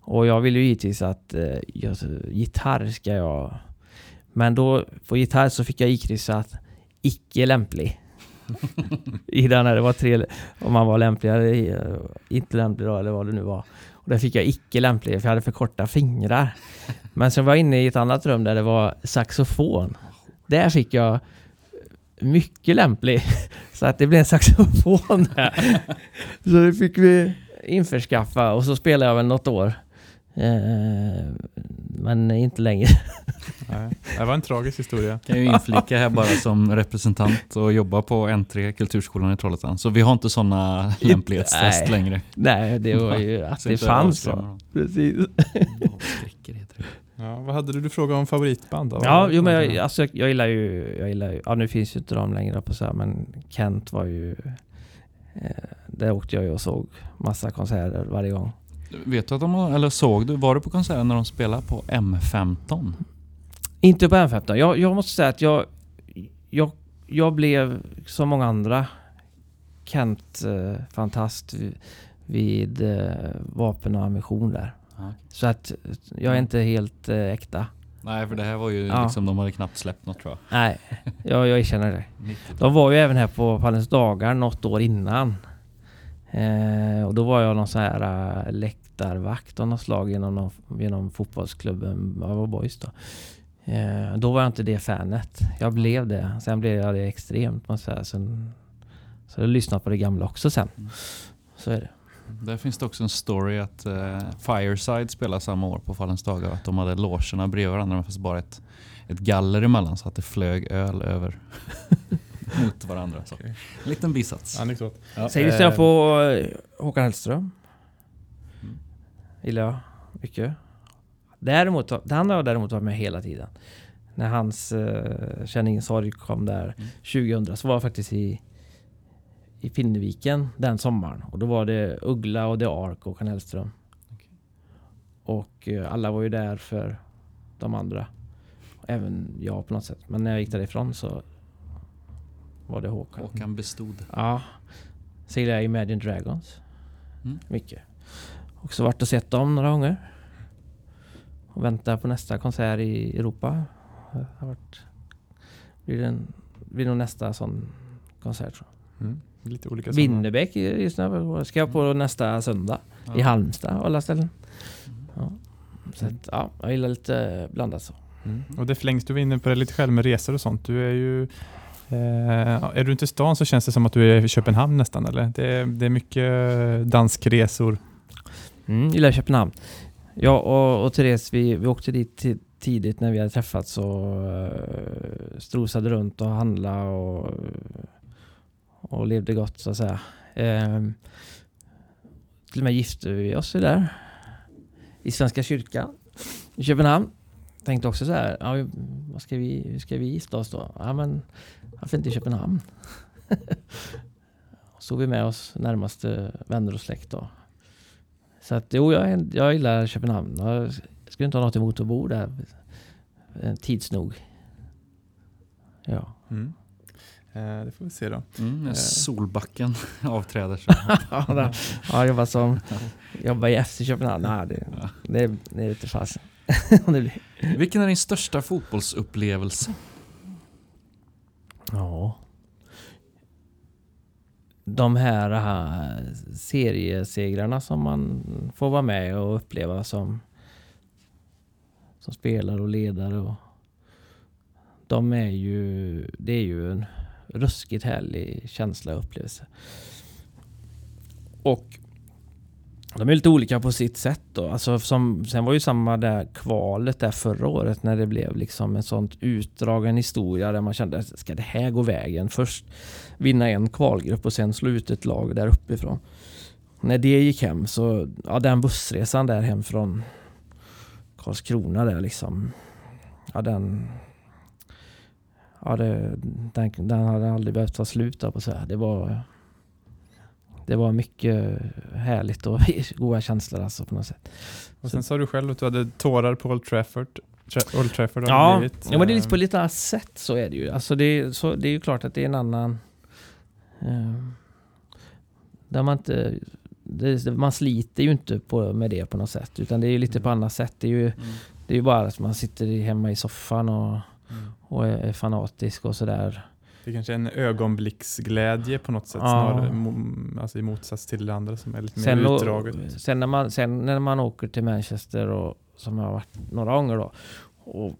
Och jag ville ju givetvis att eh, jag, gitarr ska jag... Men då på gitarr så fick jag ikryssa att icke lämplig. I den här, det var tre, om man var lämplig eller inte lämplig då, eller vad det nu var. Och där fick jag icke lämplig, för jag hade för korta fingrar. Men sen var jag inne i ett annat rum där det var saxofon. Där fick jag mycket lämplig. Så att det blev en saxofon. Så det fick vi införskaffa och så spelade jag väl något år. Eh, men inte längre. Nej, det var en tragisk historia. Kan ju inflika här bara som representant och jobba på N3 Kulturskolan i Trollhättan. Så vi har inte sådana lämplighetstest Nej. längre. Nej, det var ju att Så det fanns. Precis. Avskräcker heter det. Ja, vad hade du, du frågat om favoritband då? Ja, jo, men jag, alltså, jag, jag gillar ju, jag gillar ju, ja nu finns ju inte de längre på så här, men Kent var ju, eh, där åkte jag ju och såg massa konserter varje gång. Vet du att de har, eller såg du, var du på konserten när de spelade på M15? Inte på M15. Jag, jag måste säga att jag, jag, jag blev som många andra Kent-fantast vid, vid eh, vapen och ammunition där. Ja. Så att jag är inte helt eh, äkta. Nej, för det här var ju Ja. liksom, de hade knappt släppt något tror jag. Nej, jag, jag erkänner det. 90 De var ju även här på Pallens dagar något år innan. Eh, och då var jag någon sån här äh, läktarvakt av något slag genom, någon, genom fotbollsklubben Ava Boys då. Eh, då var jag inte det fanet. Jag blev det. Sen blev jag det extremt jag säga. Sen, så jag har lyssnat på det gamla också sen. Mm. Så är det. Där finns det också en story att eh, Fireside spelade samma år på Fallens dagar. Att de hade logerna bredvid varandra men fast bara ett, ett galler emellan så att det flög öl över mot varandra. Så. Okej. En liten bisats. Anekdot. Ja. Sen lyssnade jag på eh, Håkan Hellström. Mm. Gillar jag mycket. Däremot, han har jag däremot varit med hela tiden. När hans uh, Känn ingen sorg kom där Mm. 2000 så var jag faktiskt i, i Finneviken den sommaren. Och då var det Uggla och The Ark och Håkan Hellström. Okej. Och eh, alla var ju där för de andra. Även jag på något sätt. Men när jag gick därifrån så var det Håkan. Håkan bestod. Ja. Gillar jag Imagine Dragons. Mm. Mycket. Också varit och sett dem några gånger. Och väntar på nästa konsert i Europa. Det Har varit, blir, en, blir nog nästa sån konsert jag. Mm. Lite olika. Winnerbäck just nu. Ska jag på nästa söndag. I Ja. Halmstad och alla ställen. Mm. Ja. Så att, ja, jag gillar lite blandat så. Mm. Och det förlängs, du var inne på det lite själv med resor och sånt. Du är ju eh, är du inte i stan så känns det som att du är i Köpenhamn nästan eller? Det är, det är mycket danskresor. Mm, gillar Köpenhamn. Jag och, och Therese, vi, vi åkte dit ti- tidigt när vi hade träffats och uh, strosade runt och handlade och, och levde gott så att säga. Ehm, till och med gifte vi oss där. I Svenska kyrkan i Köpenhamn. Tänkte också så här, ja, vad ska vi, hur ska vi gifta oss då? Ja men varför inte i Köpenhamn? Så vi med oss närmaste vänner och släkt då. Så att jo, jag, jag gillar Köpenhamn. Jag skulle inte ha något emot att bo där. Eh, tids nog. Ja. Mm. Eh, det får vi se då. Mm, Eh. Solbacken avträder. Så. ja, ja, jag jobbar som jobbar i FC Köpenhamn. Nej, det, det, det är lite fasen. Vilken är din största fotbollsupplevelse? Ja. De här, här seriesegrarna som man får vara med och uppleva som, som spelare och ledare. Och, de är ju, det är ju en ruskigt härlig känsla och upplevelse. Och de är lite olika på sitt sätt då. Alltså som, sen var ju samma där kvalet där förra året när det blev liksom en sånt utdragen historia där man kände ska det här gå vägen? Först vinna en kvalgrupp och sen slå ut ett lag där uppifrån. När det gick hem så, ja den bussresan där hem från Karlskrona där liksom. Ja den... Ja det, den, den hade aldrig behövt vara slut på så här. Det var... Det var mycket härligt och goda känslor alltså på något sätt. Och sen sa du själv att du hade tårar på Old Trafford. Tra- Old Trafford Ja, blivit. ja men det är lite på lite annat sätt så är det ju. Alltså det, så, det är ju klart att det är en annan... Eh, där man inte... Det, man sliter ju inte på, med det på något sätt. Utan det är ju lite på annat sätt. Det är ju, det är ju bara att man sitter hemma i soffan och, Mm. och är, fanatisk och sådär. Det är kanske är en ögonblicksglädje på något sätt, Ja. snarare, alltså i motsats till det andra som är lite mer Sen, å- utdraget. sen, när man, sen när man åker till Manchester, och, som jag har varit några gånger då, och,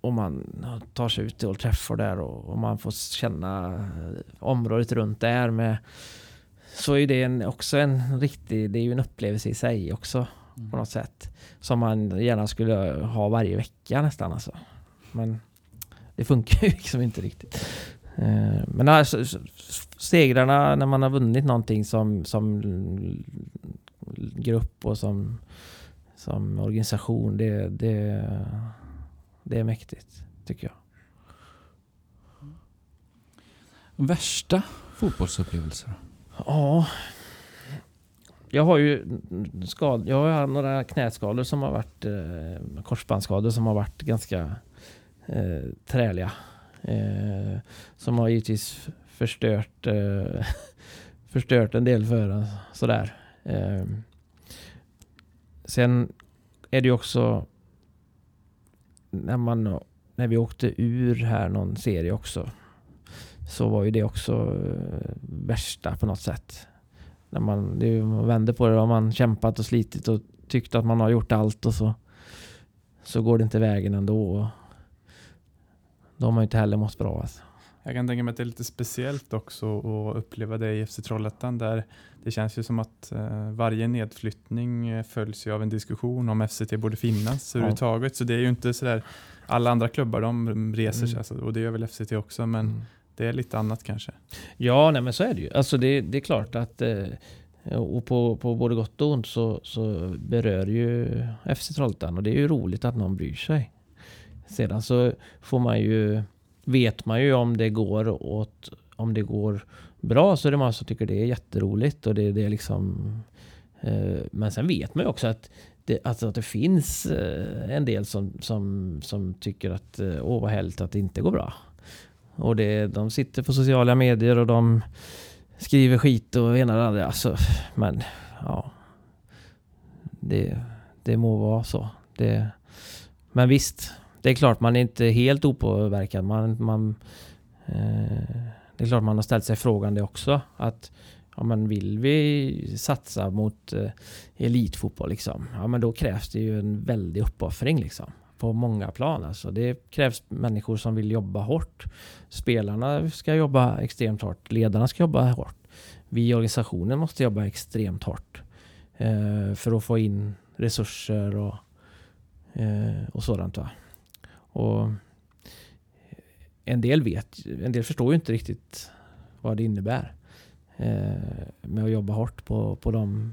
och man tar sig ut till Old Trafford där och, och man får känna området runt där med så är det en, också en riktig, det är ju en upplevelse i sig också på något sätt. Som man gärna skulle ha varje vecka nästan alltså. Men det funkar ju liksom inte riktigt. Eh, Men alltså, segrarna när man har vunnit någonting som, som grupp och som, som organisation, det, det, det är mäktigt tycker jag. Värsta fotbollsupplevelser? Ja. Jag har ju skad, jag har några knäskador som har varit eh, korsbandsskador som har varit ganska eh, träliga. Eh, som har givetvis förstört eh, förstört en del för en sådär. Eh, sen är det ju också när man när vi åkte ur här någon serie också så var ju det också eh, värsta på något sätt. När man, det, är ju- man vänder på det, har man kämpat och slitit och tyckt att man har gjort allt och så, så går det inte vägen ändå. Då har man ju inte heller mått bra. Alltså. Jag kan tänka mig att det är lite speciellt också att uppleva det i FC Trollhättan där det känns ju som att eh, varje nedflyttning eh, följs av en diskussion om FCT borde finnas Ja. överhuvudtaget. Så det är ju inte sådär, alla andra klubbar de reser sig Mm. alltså, och det gör väl FCT också men det är lite annat kanske. Ja, nej men så är det ju. Alltså det, det är klart att eh, och på, på både gott och ont så, så berör ju FC Trollhättan och det är ju roligt att någon bryr sig. Sedan så får man ju, vet man ju om det går åt, om det går bra så är det många som tycker det är jätteroligt och det, det är liksom eh, men sen vet man ju också att det, alltså att det finns eh, en del som, som, som tycker att eh, åh vad härligt att det inte går bra. Och det, de sitter på sociala medier och de skriver skit och ena och det andra. Alltså, men ja. Det, det må vara så. Det, men visst, det är klart man är inte helt opåverkad. Man, man, eh, det är klart man har ställt sig frågan det också. Att ja, men vill vi satsa mot eh, elitfotboll liksom? Ja men då krävs det ju en väldig uppoffring liksom. På många plan alltså. Det krävs människor som vill jobba hårt. Spelarna ska jobba extremt hårt. Ledarna ska jobba hårt. Vi i organisationen måste jobba extremt hårt. Eh, för att få in resurser och, eh, och sådant. Va? Och en del vet, en del förstår ju inte riktigt vad det innebär. Eh, med att jobba hårt på, på, dem,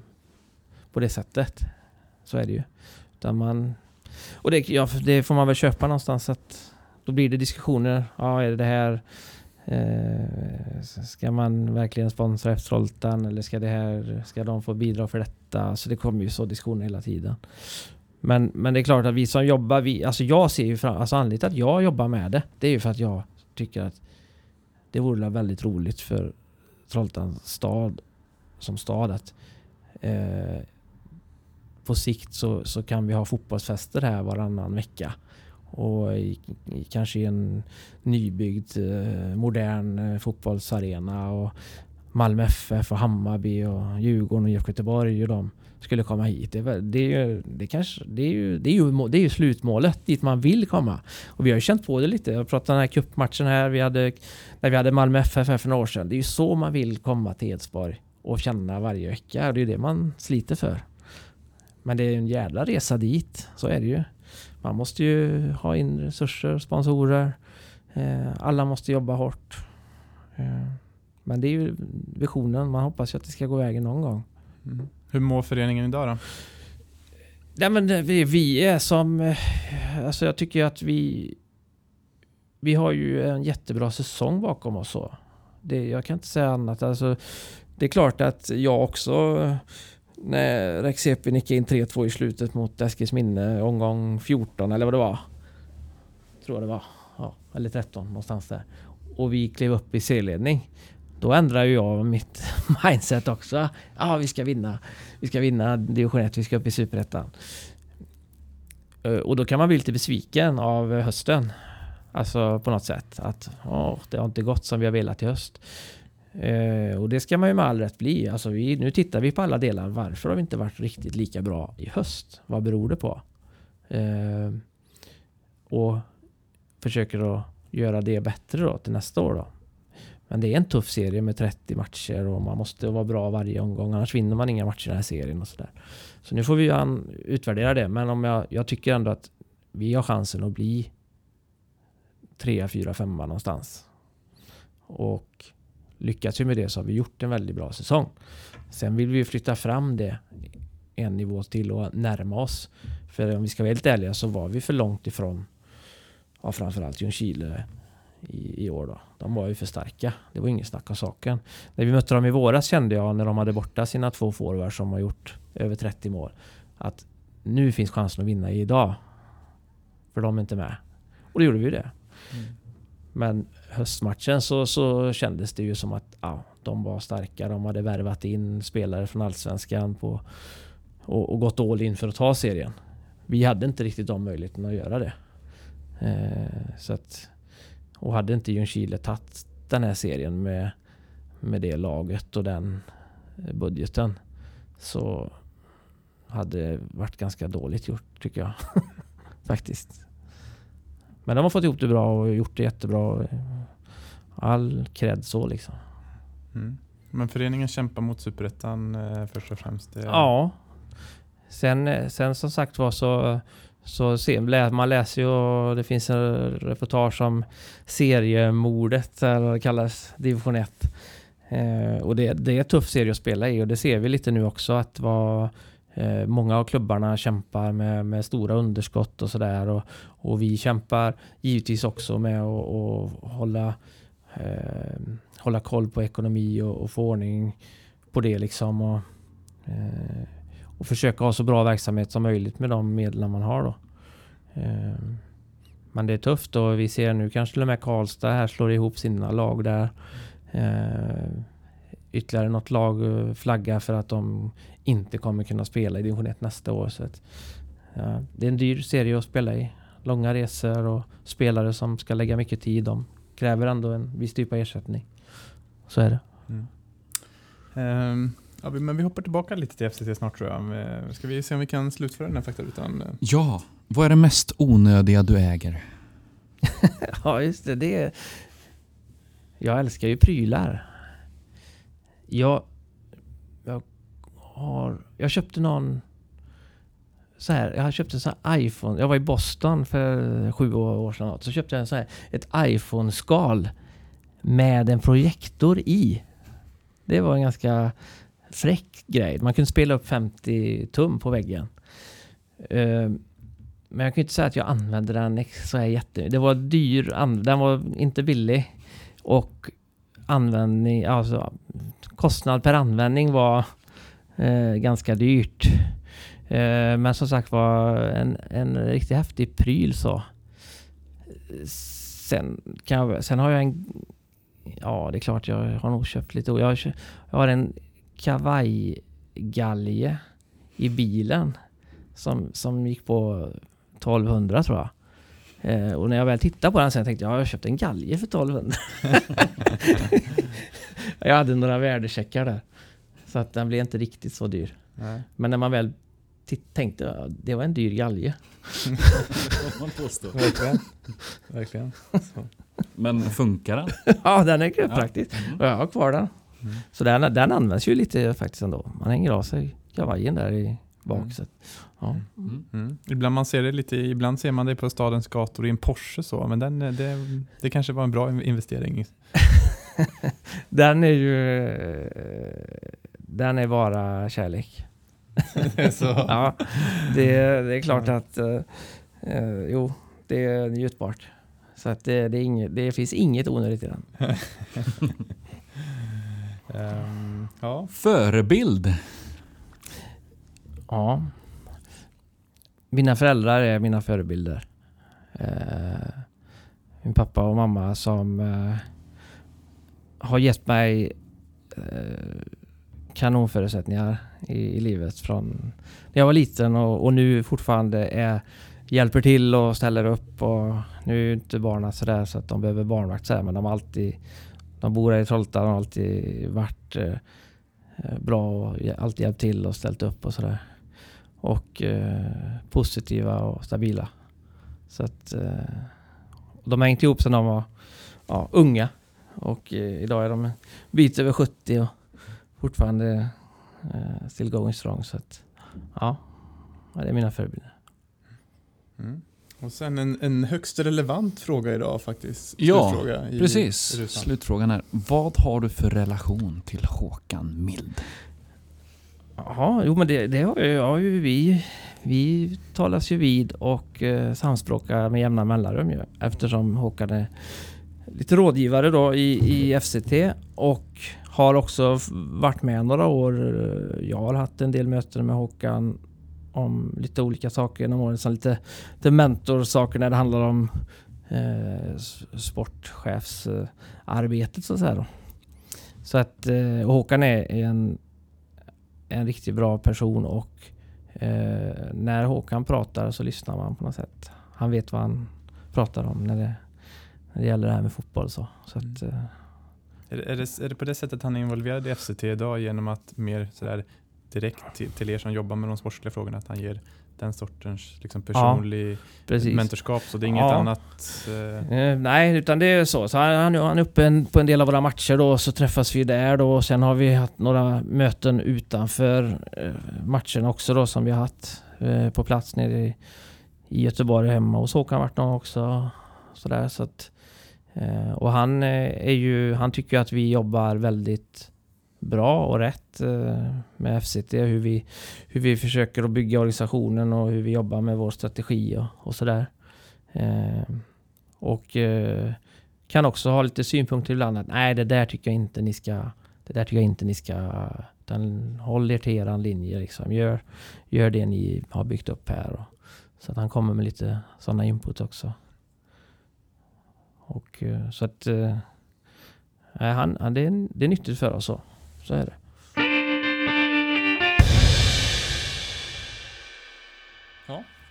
på det sättet. Så är det ju. Utan man, och det, ja, det får man väl köpa någonstans. Att då blir det diskussioner. Ja, är det det här... Eh, ska man verkligen sponsra f eller ska det här... Ska de få bidrag för detta? Så det kommer ju så diskussioner hela tiden. Men, men det är klart att vi som jobbar, vi, alltså jag ser ju fram, alltså anledningen till att jag jobbar med det, det är ju för att jag tycker att det vore väldigt roligt för Trollhättan stad som stad att eh, på sikt så, så kan vi ha fotbollsfester här varannan vecka. Och i, i, kanske i en nybyggd eh, modern eh, fotbollsarena och Malmö FF och Hammarby och Djurgården och IFK Göteborg och de skulle komma hit. Det är, det är, ju, det kanske, det är, ju, det, är ju, det är ju slutmålet dit man vill komma. Och vi har ju känt på det lite. Jag pratade om den här cupmatchen här vi hade, när vi hade Malmö FF här för några år sedan. Det är ju så man vill komma till Edsborg och känna varje vecka. Det är ju det man sliter för. Men det är ju en jävla resa dit. Så är det ju. Man måste ju ha in resurser, sponsorer. Eh, alla måste jobba hårt. Eh, men det är ju visionen. Man hoppas ju att det ska gå vägen någon gång. Mm. Hur mår föreningen idag då? Nej men eh, vi, vi är som... Eh, alltså jag tycker att vi... Vi har ju en jättebra säsong bakom oss så. Det, jag kan inte säga annat. Alltså, det är klart att jag också... När Rexepi nickade in 3-2 i slutet mot Eskilsminne, omgång 14 eller vad det var. Tror jag det var. Ja, eller 13 någonstans där. Och vi klev upp i serieledning. Då ändrar ju jag mitt mindset också. Ja, vi ska vinna. Vi ska vinna division 1, vi ska upp i superettan. Eh, och då kan man bli lite besviken av hösten. Alltså på något sätt. Att oh, det har inte gått som vi har velat i höst. Eh, och det ska man ju med all rätt bli. Alltså vi, nu tittar vi på alla delar. Varför har vi inte varit riktigt lika bra i höst? Vad beror det på? Eh, och försöker då göra det bättre då till nästa år då. Men det är en tuff serie med 30 matcher och man måste vara bra varje omgång. Annars vinner man inga matcher i den här serien och sådär. Så nu får vi utvärdera det. Men om jag, jag tycker ändå att vi har chansen att bli 3, 4, 5 någonstans. Och lyckas vi med det så har vi gjort en väldigt bra säsong. Sen vill vi flytta fram det en nivå till och närma oss. För om vi ska vara helt ärliga så var vi för långt ifrån ja, framförallt Ljungskile i, i år. Då. De var ju för starka. Det var inget snack om saken. När vi mötte dem i våras kände jag när de hade borta sina två forwards som har gjort över 30 mål att nu finns chansen att vinna idag. För de är inte med. Och då gjorde vi det. Mm. Men höstmatchen så, så kändes det ju som att ja, de var starka. De hade värvat in spelare från Allsvenskan på, och, och gått all in för att ta serien. Vi hade inte riktigt de möjligheterna att göra det. Eh, så att, och hade inte Ljungskile tagit den här serien med, med det laget och den budgeten så hade det varit ganska dåligt gjort tycker jag. Faktiskt. Men de har fått ihop det bra och gjort det jättebra. All cred så liksom. Mm. Men föreningen kämpar mot superettan eh, först och främst? Det... Ja. Sen, eh, sen som sagt var så, så man läser ju och det finns en reportage om seriemordet, eller det kallas division 1. Eh, och det, det är en tuff serie att spela i och det ser vi lite nu också att vad Eh, många av klubbarna kämpar med, med stora underskott och sådär. Och, och vi kämpar givetvis också med att hålla, eh, hålla koll på ekonomi och, och få ordning på det. Liksom och, eh, och försöka ha så bra verksamhet som möjligt med de medel man har. Då. Ehm, men det är tufft och vi ser nu kanske till och med Karlstad här slår ihop sina lag där. Ehm, ytterligare något lag eh, flaggar för att de inte kommer kunna spela i division 1 nästa år. Så att, ja, det är en dyr serie att spela i. Långa resor och spelare som ska lägga mycket tid. De kräver ändå en viss typ av ersättning. Så är det. Mm. Um, ja, men vi hoppar tillbaka lite till FCT snart tror jag. Eh, ska vi se om vi kan slutföra den här faktarutan? Ja, vad är det mest onödiga du äger? ja, just det. det är... Jag älskar ju prylar. Jag, jag har... Jag köpte någon... Så här, jag köpte en sån här iPhone. Jag var i Boston för sju år sedan. Så köpte jag en sån här, ett iPhone-skal med en projektor i. Det var en ganska fräck grej. Man kunde spela upp 50 tum på väggen. Uh, men jag kan inte säga att jag använde den så här jätte... Det var dyr, den var inte billig. Och användning, alltså kostnad per användning var uh, ganska dyrt. Uh, men som sagt var en, en riktigt häftig pryl så. Sen, kan jag, sen har jag en... Ja, det är klart jag har nog köpt lite. Jag har, jag har en kavajgalge i bilen som, som gick på 1200 tror jag. Eh, och när jag väl tittade på den sen tänkte jag, ja, jag köpte en galge för 1200. jag hade några värdecheckar där. Så att den blev inte riktigt så dyr. Nej. Men när man väl tänkte, ja, det var en dyr galge. Verkligen. Verkligen. Så. Men funkar den? ja, den är praktisk. Ja. Mm. Och jag har kvar den. Mm. Så den, den används ju lite faktiskt ändå. Man hänger av sig kavajen där i bak. Mm. Så, ja. Mm. mm. Mm. Ibland, man ser det lite, ibland ser man det på stadens gator i en Porsche så, men den, det, det kanske var en bra investering. den är ju den är bara kärlek. så. ja, det, det, är klart att uh, uh, jo, det är njutbart. Så att det, det, inget, det finns inget onödigt i den. um, ja. Förebild? Ja. Mina föräldrar är mina förebilder. Uh, min pappa och mamma som har gett mig kanonförutsättningar i, i livet från när jag var liten och, och, nu fortfarande är hjälper till och ställer upp. Och nu är ju inte barnen sådär så att de behöver barnvakt så här, men de har alltid de bor här i Trollhättan och har alltid varit eh, eh bra och alltid hjälpt till och ställt upp och sådär. Och eh, positiva och stabila. Så att eh, de har hängt ihop sedan de var ja, unga. Och eh, idag är de en bit över 70 och fortfarande eh, still going strong. Så att, ja, det är mina förebilder. Mm. Och sen en, en högst relevant fråga idag faktiskt. Ja, Precis. rutan. Slutfrågan är, vad har du för relation till Håkan Mild? Ja, jo men det, det har, ju, har ju vi. Vi talas ju vid och eh, samspråkar med jämna mellanrum ju, eftersom Håkan är lite rådgivare då i, i FCT och har också varit med några år. Jag har haft en del möten med Håkan om lite olika saker genom åren. Som lite, lite mentorsaker när det handlar om eh, sportchefsarbetet så att säga. Då. Så att eh, Håkan är en, en riktigt bra person och eh, när Håkan pratar så lyssnar man på något sätt. Han vet vad han pratar om när det, när det gäller det här med fotboll. Så, så att, eh, Är, det- är, det, är det på det sättet han är involverad i FCT idag genom att mer sådär direkt till, till er som jobbar med de sportsliga frågorna att han ger den sortens liksom, personlig precis. mentorskap så det är inget Ja. annat eh, Eh, nej, utan det är så. så han, han, är uppe en, på en del av våra matcher då, så träffas vi där då. Och sen har vi haft några möten utanför eh, matchen också då, som vi har haft eh, på plats nere i, i Göteborg hemma hos Håkan vart någon också. Sådär, så att, eh, och han eh, är ju, han tycker att vi jobbar väldigt bra och rätt eh, med FCT. Hur vi, hur vi försöker att bygga organisationen och hur vi jobbar med vår strategi och, och sådär. Eh, och eh, kan också ha lite synpunkter ibland att nej det där tycker jag inte ni ska det där tycker jag inte ni ska utan håll er till eran linje liksom. Gör, gör det ni har byggt upp här. Och, så att han kommer med lite sådana input också. Och eh, så att eh, han, han, det, är, det är nyttigt för oss så. Så är det.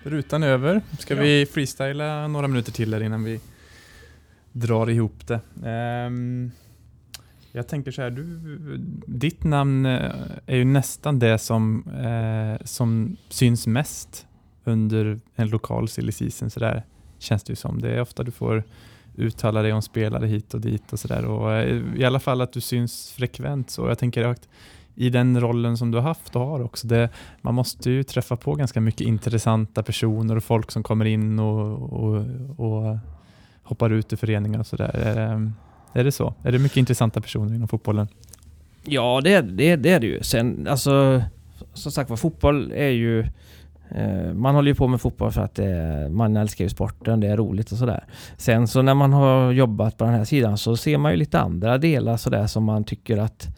rutan över. Ska Ja. vi freestyla några minuter till här innan vi drar ihop det. Ehm, jag tänker så här, du, ditt namn eh, är ju nästan det som, eh, som syns mest under en lokal silly season. Så där känns det ju som. Det är ofta du får uttala dig om spelare hit och dit och sådär. Och eh, I alla fall att du syns frekvent. Så jag tänker att i den rollen som du har haft och har också. Det, man måste ju träffa på ganska mycket intressanta personer och folk som kommer in och, och, och hoppar ut ur föreningar och sådär. Är, är det så? Är det mycket intressanta personer inom fotbollen? Ja, det, det, det är det ju. Sen, alltså, som sagt var, fotboll är ju... Eh, man håller ju på med fotboll för att det, man älskar ju sporten, det är roligt och sådär. Sen så när man har jobbat på den här sidan så ser man ju lite andra delar sådär som man tycker att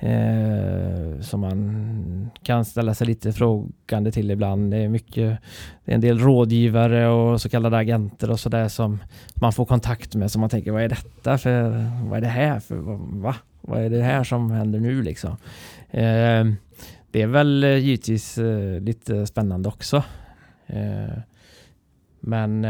eh, som man kan ställa sig lite frågande till ibland. Det är mycket, det är en del rådgivare och så kallade agenter och sådär som man får kontakt med som man tänker vad är detta för, vad är det här för, va? Vad är det här som händer nu liksom? Eh, det är väl eh, givetvis eh, lite spännande också. Eh, men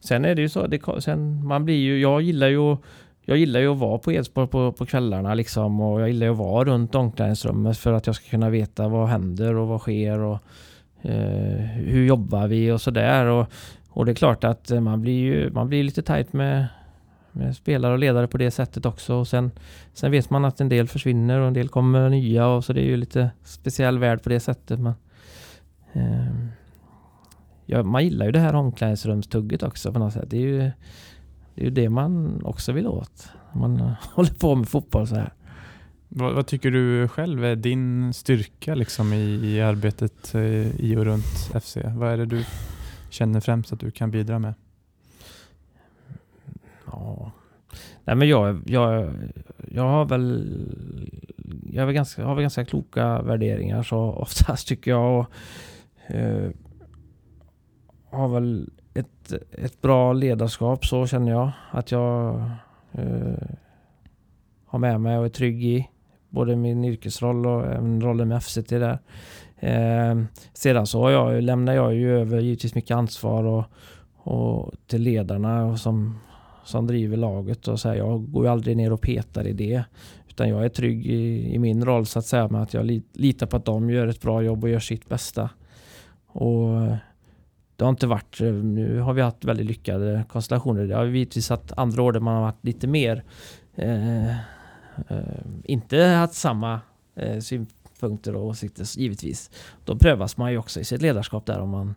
sen är det ju så, det, sen man blir ju, jag gillar ju jag gillar ju att vara på elspår på, på kvällarna liksom och jag gillar ju att vara runt omklädningsrummet för att jag ska kunna veta vad händer och vad sker och eh, hur jobbar vi och sådär. Och, och det är klart att man blir ju man blir lite tajt med spelare och ledare på det sättet också. Och sen, sen vet man att en del försvinner och en del kommer nya och så det är ju lite speciell värld på det sättet. Men, eh, ja, man gillar ju det här omklädningsrumstugget också på något sätt. Det är ju det, är ju det man också vill åt. när Man håller på med fotboll så här. Vad, vad tycker du själv är din styrka liksom i, i arbetet eh, i och runt FC? Vad är det du känner främst att du kan bidra med? Ja. Nej men jag, jag, jag har väl jag har väl, ganska, har väl ganska kloka värderingar så oftast tycker jag och, eh, har väl ett, ett bra ledarskap så känner jag att jag eh, har med mig och är trygg i. både min yrkesroll och även rollen med FCT där. Eh, sedan så har jag, lämnar jag ju över givetvis mycket ansvar och, och till ledarna och som, som driver laget. Och så här, jag går ju aldrig ner och petar i det. Utan jag är trygg i, i min roll så att säga med att jag litar på att de gör ett bra jobb och gör sitt bästa. Och eh, det har inte varit, eh, nu har vi haft väldigt lyckade konstellationer. Det har givetvis haft andra år där man har varit lite mer eh, eh, inte haft samma eh, synpunkter och åsikter givetvis. Då prövas man ju också i sitt ledarskap där om man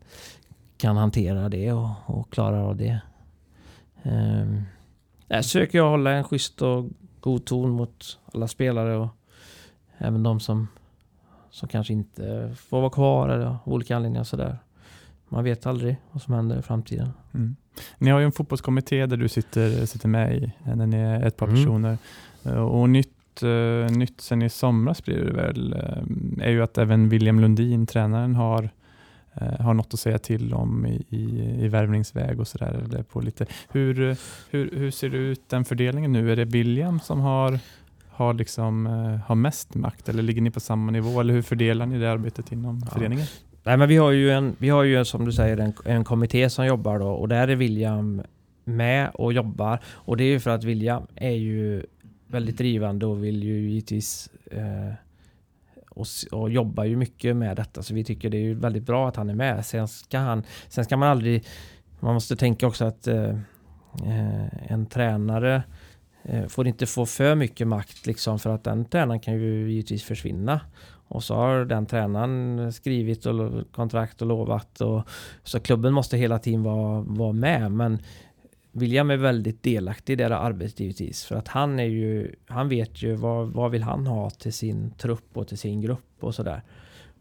kan hantera det och, och klarar av det. Eh, där söker jag hålla en schysst och god ton mot alla spelare och även de som, som kanske inte får vara kvar eller av olika anledningar och sådär. Man vet aldrig vad som händer i framtiden. Mm. Ni har ju en fotbollskommitté där du sitter, sitter med i, när ni är ett par mm. personer. Eh, och nytt, uh, nytt sen i somras blir det väl, är ju att även William Lundin, tränaren, har har något att säga till om i, i, i värvningsväg och sådär. Hur, hur, hur ser det ut den fördelningen nu? Är det William som har, har, liksom, har mest makt eller ligger ni på samma nivå? Eller hur fördelar ni det arbetet inom ja. föreningen? Nej, men vi har ju, en, vi har ju som du säger en, en kommitté som jobbar då och där är William med och jobbar. Och det är ju för att William är ju väldigt drivande och vill ju givetvis eh, och, och jobbar ju mycket med detta. Så vi tycker det är ju väldigt bra att han är med. Sen ska, han, sen ska man aldrig... Man måste tänka också att eh, eh en tränare eh, får inte få för mycket makt liksom för att den tränaren kan ju givetvis försvinna. Och så har den tränaren skrivit och kontrakt och lovat. Och, så klubben måste hela tiden vara, vara med. Men William är väldigt delaktig i det arbetet givetvis. För att han är ju, han vet ju vad, vad vill han ha till sin trupp och till sin grupp och sådär.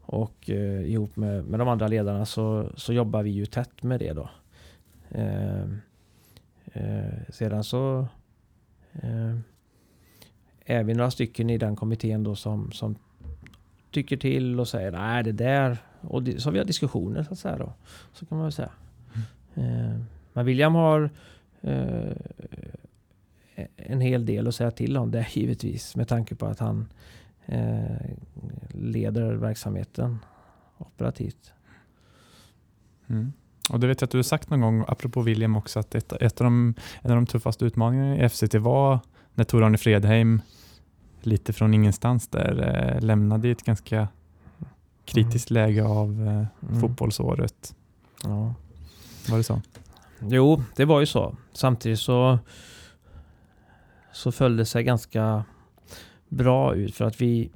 Och eh, ihop med, med de andra ledarna så, så jobbar vi ju tätt med det då. Eh, eh, sedan så eh, är vi några stycken i den kommittén då som, som tycker till och säger nej det där. Och det, så har vi har diskussioner så att säga då. Så kan man väl säga. Mm. Eh, men William har en hel del att säga till om det givetvis. Med tanke på att han eh, leder verksamheten operativt. Mm. Och det vet jag att du har sagt någon gång, apropå William också, att ett, ett av de, en av de tuffaste utmaningarna i FCT var när Tor-Arne Fredheim lite från ingenstans där eh, lämnade i ett ganska kritiskt mm. läge av eh, mm. fotbollsåret. Ja. Var det så? Jo, det var ju så. Samtidigt så så föll det sig ganska bra ut för att vi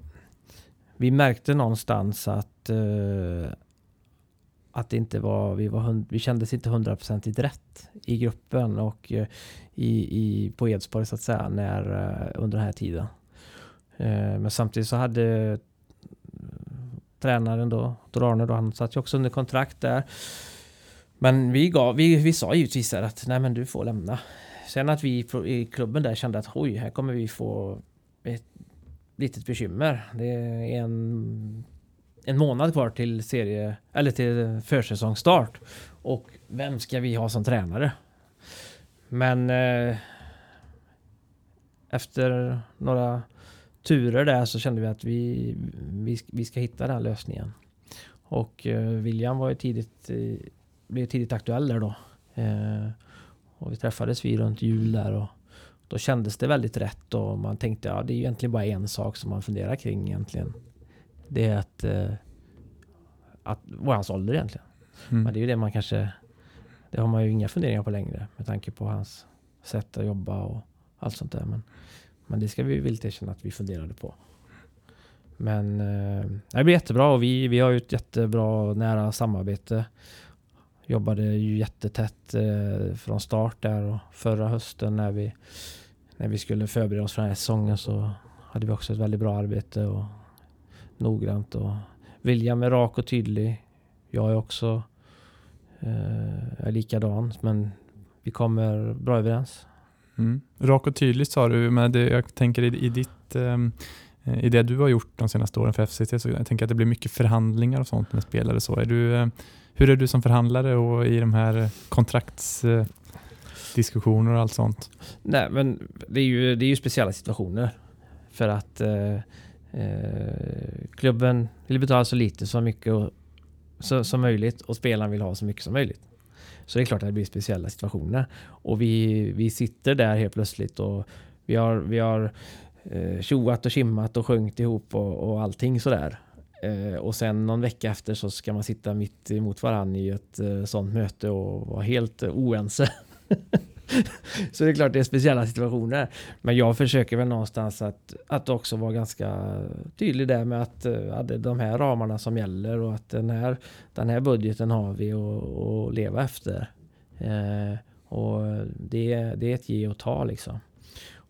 vi märkte någonstans att uh, att det inte var, vi, var, vi kändes inte hundraprocentigt rätt i gruppen och uh, i, i, på Edsborg så att säga när, uh, under den här tiden. Eh, men samtidigt så hade tränaren då, Arne då, han satt ju också under kontrakt där. Men vi, gav, vi, vi sa givetvis att nej men du får lämna. Sen att vi i klubben där kände att oj, här kommer vi få ett litet bekymmer. Det är en, en månad kvar till serie eller till försäsongsstart. Och vem ska vi ha som tränare? Men eh, efter några turer där så kände vi att vi, vi, vi ska hitta den lösningen. Och eh, William var ju tidigt, eh, blev tidigt aktuell där då. Eh, och vi träffades vi runt jul där och då kändes det väldigt rätt och man tänkte ja det är egentligen bara en sak som man funderar kring egentligen. Det är att, eh, att vad hans ålder egentligen? Mm. Men det är ju det man kanske, det har man ju inga funderingar på längre med tanke på hans sätt att jobba och allt sånt där. Men men det ska vi villigt erkänna att vi funderade på. Men eh, det blir jättebra och vi, vi har ju ett jättebra nära samarbete. Jobbade ju jättetätt eh, från start där och förra hösten när vi, när vi skulle förbereda oss för den här säsongen så hade vi också ett väldigt bra arbete och noggrant och William är rak och tydlig. Jag är också eh, är likadan men vi kommer bra överens. Mm. Rak och tydlig sa du, men det, jag tänker i, i ditt ehm, eh, i det du har gjort de senaste åren för FCT, så jag tänker att det blir mycket förhandlingar och sånt med spelare. Så är du, eh, hur är du som förhandlare och i de här kontraktsdiskussioner och allt sånt? Nej, men det är ju, det är ju speciella situationer. För att eh, Eh, klubben vill betala så lite så mycket och, så, som möjligt och spelaren vill ha så mycket som möjligt. Så det är klart att det blir speciella situationer. Och vi, vi sitter där helt plötsligt och vi har, vi har eh, tjoat och kimmat och sjungit ihop och, och allting sådär. Eh, och sen någon vecka efter så ska man sitta mitt emot varandra i ett eh, sånt möte och vara helt eh, oense. så det är klart det är speciella situationer. Men jag försöker väl någonstans att, att också vara ganska tydlig där med att, eh, att det är de här ramarna som gäller och att den här, den här budgeten har vi att leva efter. Eh, och det, det är ett ge och ta liksom.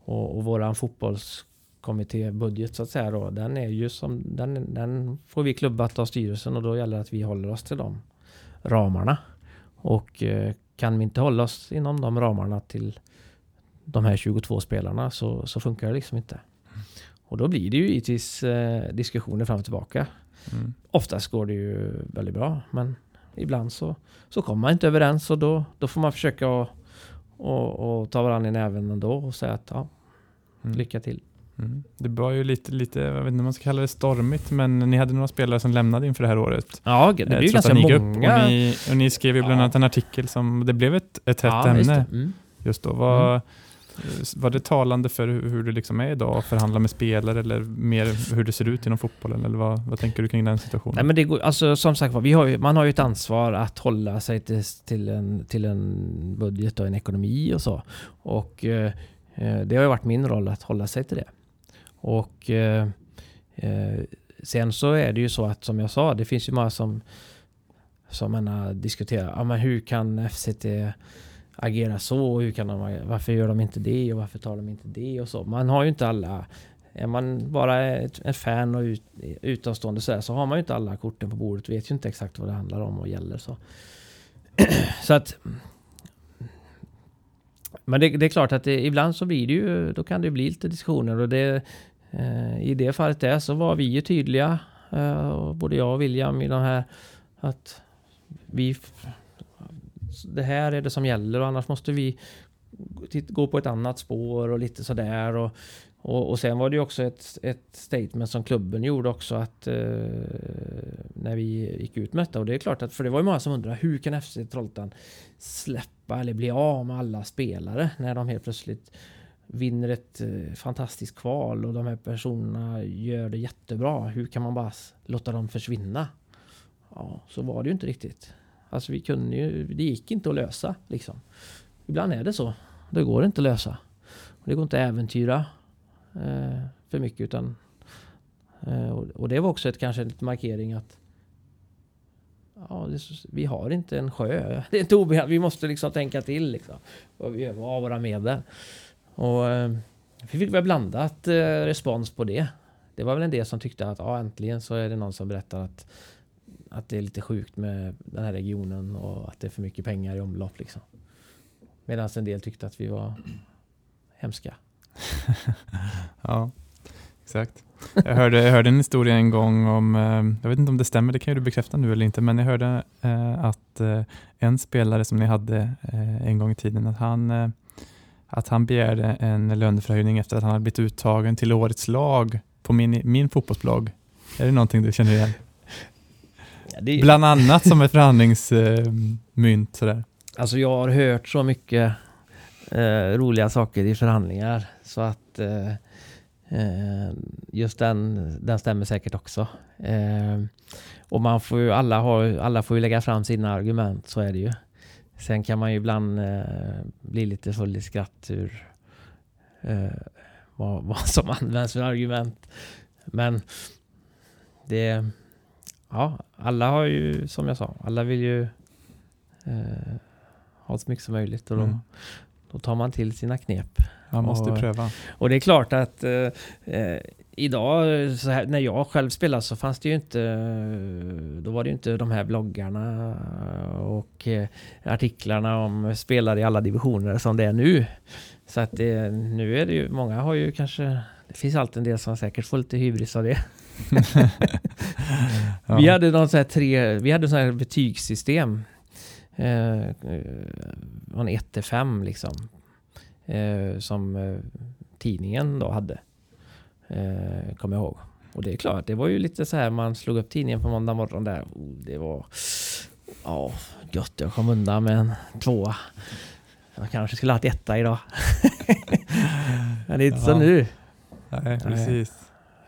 Och, och våran fotbollskommittébudget så att säga då, den är ju som, den, den får vi klubbat av styrelsen och då gäller det att vi håller oss till de ramarna. Och eh, kan vi inte hålla oss inom de ramarna till de här 22 spelarna så, så funkar det liksom inte. Och då blir det ju givetvis eh, diskussioner fram och tillbaka. Mm. Oftast går det ju väldigt bra men ibland så, så kommer man inte överens och då, då får man försöka att och, och ta varandra i näven ändå och säga att ja, mm. lycka till. Mm. Det var ju lite, lite, jag vet inte om man ska kalla det stormigt, men ni hade några spelare som lämnade inför det här året. Ja, det blev ju ganska många. Och ni, och ni skrev ju bland annat en artikel som, det blev ett, ett hett ja, ämne mm. just då. Var, mm. var det talande för hur, det liksom är idag att förhandla med spelare eller mer hur det ser ut inom fotbollen? Eller vad, vad tänker du kring den situationen? Nej, men det går, alltså, som sagt vi har ju, man har ju ett ansvar att hålla sig till, till, en, till en budget och en ekonomi och så. Och eh, eh det har ju varit min roll att hålla sig till det. Och eh, eh, sen så är det ju så att som jag sa, det finns ju många som som diskuterar, ja, men hur kan FCT agera så? Hur kan de, varför gör de inte det? Och varför tar de inte det? Och så. Man har ju inte alla... Är man bara ett, fan och ut, utomstående så, där, så har man ju inte alla korten på bordet. Vet ju inte exakt vad det handlar om och gäller. Så, så att... Men det, det är klart att det, ibland så blir det ju... Då kan det bli lite diskussioner och det... Eh, I det fallet där så var vi ju tydliga, eh, både jag och William, i de här att vi... Det här är det som gäller och annars måste vi gå på ett annat spår och lite sådär. Och, och, och sen var det ju också ett, ett statement som klubben gjorde också att eh, när vi gick ut med detta. Och det är klart att, för det var ju många som undrade hur kan FC Trollhättan släppa eller bli av med alla spelare när de helt plötsligt vinner ett eh, fantastiskt kval och de här personerna gör det jättebra. Hur kan man bara låta dem försvinna? Ja, så var det ju inte riktigt. Alltså vi kunde ju, det gick inte att lösa liksom. Ibland är det så. Det går inte att lösa. Det går inte att äventyra eh, för mycket utan eh, och det var också ett, kanske en markering att ja, det, vi har inte en sjö. Det är inte obehagligt. Vi måste liksom tänka till liksom. Vad vi gör av våra medel. Och eh, vi fick väl blandat eh, respons på det. Det var väl en del som tyckte att ja, äntligen så är det någon som berättar att, att det är lite sjukt med den här regionen och att det är för mycket pengar i omlopp. Liksom. Medan en del tyckte att vi var hemska. ja, exakt. Jag hörde, jag hörde en historia en gång om, eh, jag vet inte om det stämmer, det kan du bekräfta nu eller inte, men jag hörde att en spelare som ni hade en gång i tiden, att han att han begärde en löneförhöjning efter att han hade blivit uttagen till årets lag på min, min fotbollsblogg. Är det någonting du känner igen? Ja, det... Bland annat som ett förhandlingsmynt. sådär. Alltså jag har hört så mycket eh, roliga saker i förhandlingar så att eh, eh, just den, den stämmer säkert också. Eh, och man får ju, alla, har, alla får ju lägga fram sina argument, så är det ju. Sen kan man ju ibland eh, bli lite full i skratt ur eh, vad, vad, som används för argument. Men det... Ja, alla har ju, som jag sa, alla vill ju eh, ha så mycket som möjligt. Och då, mm. då tar man till sina knep. Man måste och, pröva. Och det är klart att eh, eh idag, här, när jag själv spelade så fanns det ju inte, då var det ju inte de här bloggarna och eh, artiklarna om spelare i alla divisioner som det är nu. Så att det, nu är det ju, många har ju kanske, det finns alltid en del som säkert får lite hybris av det. ja. Vi hade någon så här tre, vi hade så här betygssystem. Eh, från 1 till 5 liksom. Eh, som eh, tidningen då hade. Eh, kommer jag ihåg. Och det är klart, det var ju lite så här man slog upp tidningen på måndag morgon där. Oh, det var... Ja, gött jag kom undan med en tvåa. Jag kanske skulle haft etta idag. Men det är inte Ja. så nu. Nej, precis.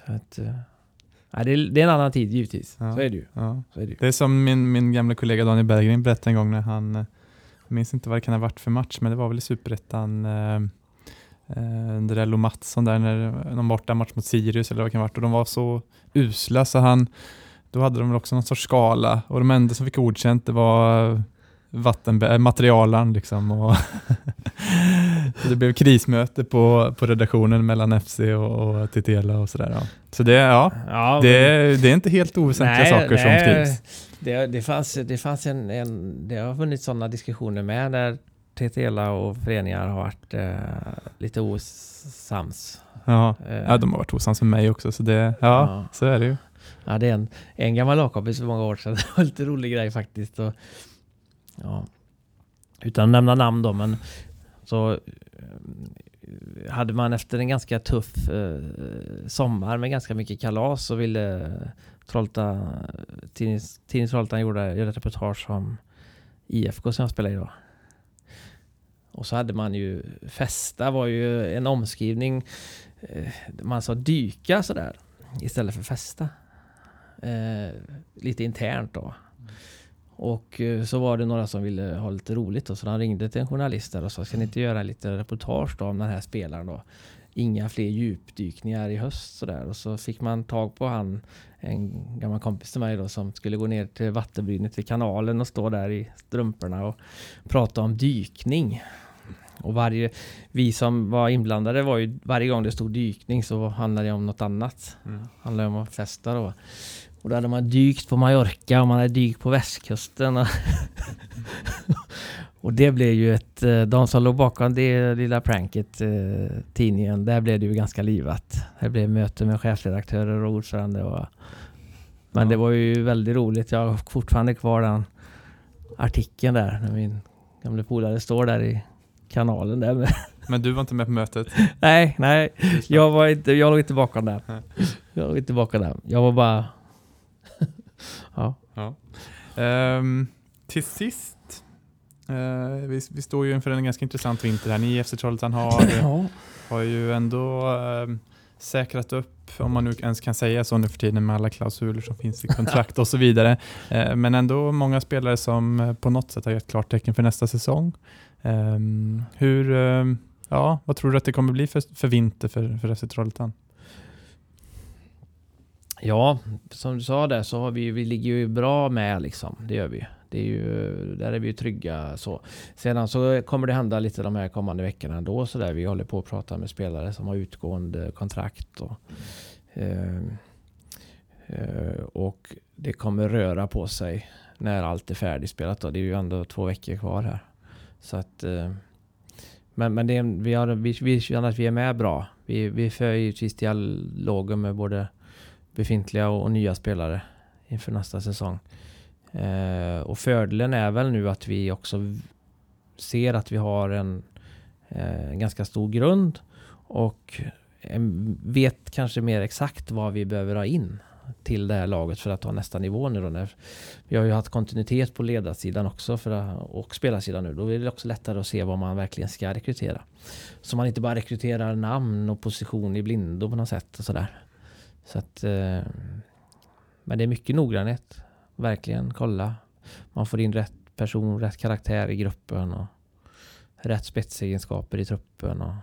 Så att, eh, nej, det, är, det är en annan tid givetvis. Ja. Så är det ju. Ja. Så är det ju. Det är som min, min gamla kollega Daniel Berggren berättade en gång när han, eh, minns inte vad det kan ha varit för match, men det var väl i Superettan, eh, eh, Drell och Mattsson där, när någon borta match mot Sirius eller vad det kan ha varit, och de var så usla så han, då hade de väl också någon sorts skala och de enda som fick godkänt det var vatten, äh, materialen liksom. Och det blev krismöte på, på redaktionen mellan FC och, och Titela och sådär. Ja. Så det, ja, Ja, det, är- det är inte helt oväsentliga saker som skrivs. Det, det fanns, det fanns en, en, det har funnits sådana diskussioner med när TTLA och föreningar har varit eh, lite osams. Ja. Eh, ja, de har varit osams med mig också, så det, ja, Ja. så är det ju. Ja, det är en, en gammal lagkompis för många år sedan. Det var lite rolig grej faktiskt. Och, ja, utan att nämna namn då, men så eh, hade man efter en ganska tuff eh, sommar med ganska mycket kalas så ville Trollta, tidning, Trollhättan gjorde, gjorde ett reportage om IFK som jag spelar i då. Och så hade man ju festa var ju en omskrivning. Eh, man sa dyka sådär istället för festa. Eh, lite internt då. Och eh, så var det några som ville ha lite roligt då, så de ringde till en journalist där och sa ska ni inte göra lite reportage då om den här spelaren då? Inga fler djupdykningar i höst sådär. Och så fick man tag på han, en gammal kompis till mig då som skulle gå ner till vattenbrynet vid kanalen och stå där i strumporna och prata om dykning. Och varje, vi som var inblandade var ju, varje gång det stod dykning så handlade det om något annat. Mm. handlade om att festa då. Och då hade man dykt på Mallorca och man hade dykt på västkusten. Och, och det blev ju ett... eh, De som låg bakom det lilla pranket, eh, tidningen, där blev det ju ganska livat. Det blev möte med chefredaktörer och ordförande. Och, men det var ju väldigt roligt. Jag har fortfarande kvar den artikeln där. När min gamla polare står där i kanalen där. med- Men du var inte med på mötet? nej, nej. Jag, var inte, jag låg inte bakom. Nej. Jag låg inte bakom där. Jag var bara... ja. Ja. Ehm, till sist, eh, vi, vi står ju inför en ganska intressant vinter här. Ni i FC Trollhättan har, ja. har ju ändå ehm, säkrat upp, om man nu ens kan säga så nu för tiden med alla klausuler som finns i kontrakt och så vidare. Eh, men ändå många spelare som eh, på något sätt har gett klartecken för nästa säsong. Ehm, hur, ehm, ja, vad tror du att det kommer bli för, för vinter för, för FC Trollhättan? Ja, som du sa där så har vi, vi ligger ju bra med liksom. Det gör vi. Det är ju, där är vi ju trygga så. Sedan så kommer det hända lite de här kommande veckorna ändå så där. Vi håller på att prata med spelare som har utgående kontrakt och, eh, eh, och det kommer röra på sig när allt är färdigspelat. Då. Det är ju ändå två veckor kvar här. Så att, eh, men men det vi, har, vi, vi känner att vi är med bra. Vi, vi för givetvis dialoger med både befintliga och, och nya spelare inför nästa säsong. Eh, och fördelen är väl nu att vi också ser att vi har en, eh, en ganska stor grund och vet kanske mer exakt vad vi behöver ha in till det här laget för att ta nästa nivå nu då. När, vi har ju haft kontinuitet på ledarsidan också för att, och spelarsidan nu. Då är det också lättare att se vad man verkligen ska rekrytera. Så man inte bara rekryterar namn och position i blindo på något sätt och sådär. Så att, eh, men det är mycket noggrannhet. Verkligen kolla. Man får in rätt person, rätt karaktär i gruppen och rätt spetsegenskaper i truppen. Och,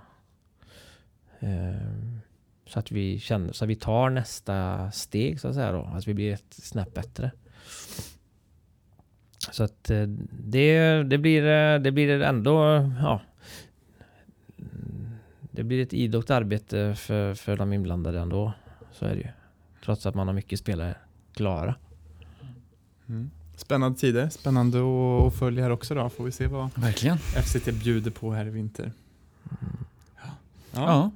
eh, så att vi känner, så att vi tar nästa steg så att säga då. Att vi blir ett snäpp bättre. Så att eh, det, det, blir, eh, det blir ändå, ja. Det blir ett idogt arbete för, för de inblandade ändå. Så är det ju. Trots att man har mycket spelare klara. Mm. Spännande tider, spännande att följa här också då. Får vi se vad Verkligen. FCT bjuder på här i vinter. Ja,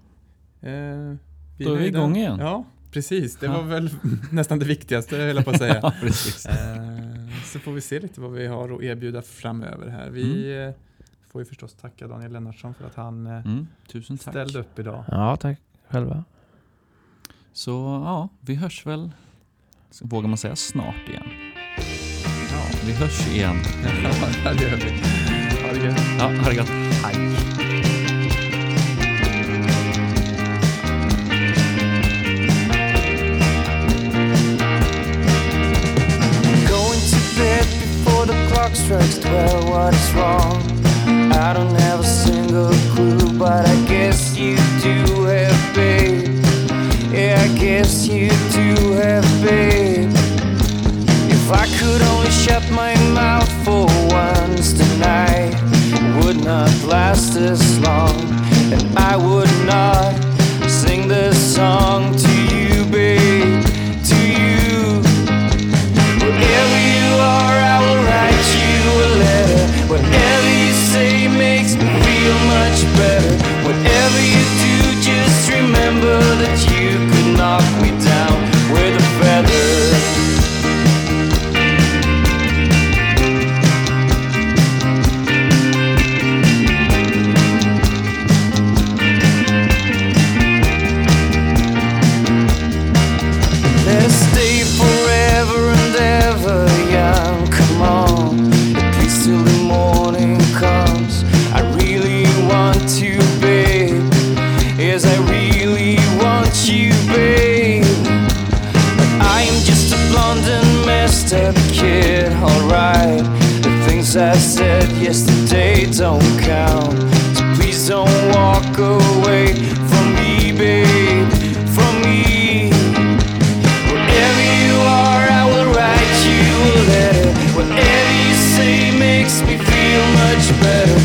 Eh, Då är vi igång igen. Ja, precis. Det Ja. var väl nästan det viktigaste, höll jag på att säga. ja precis. Eh, så får vi se lite vad vi har att erbjuda framöver här. Vi eh, får ju förstås tacka Daniel Lennartsson för att han eh, Mm, tusen tack. ställde upp idag. Ja, tack själva. Så ja, vi hörs väl, vågar man säga snart igen? Ja, vi hörs igen. Ja, det gör vi. Ha det gött. Ja, ha det gott. Hej. Going to bed before the clock strikes twelve. What is wrong? I don't have a single clue, but I last this long, and I would not sing this song to you, babe, to you. Wherever you are, I will write you a letter. Whatever you say makes me feel much better. Whatever you do, just remember don't count. So please don't walk away from me, babe. From me. Wherever you are, I will write you a letter. Whatever you say makes me feel much better.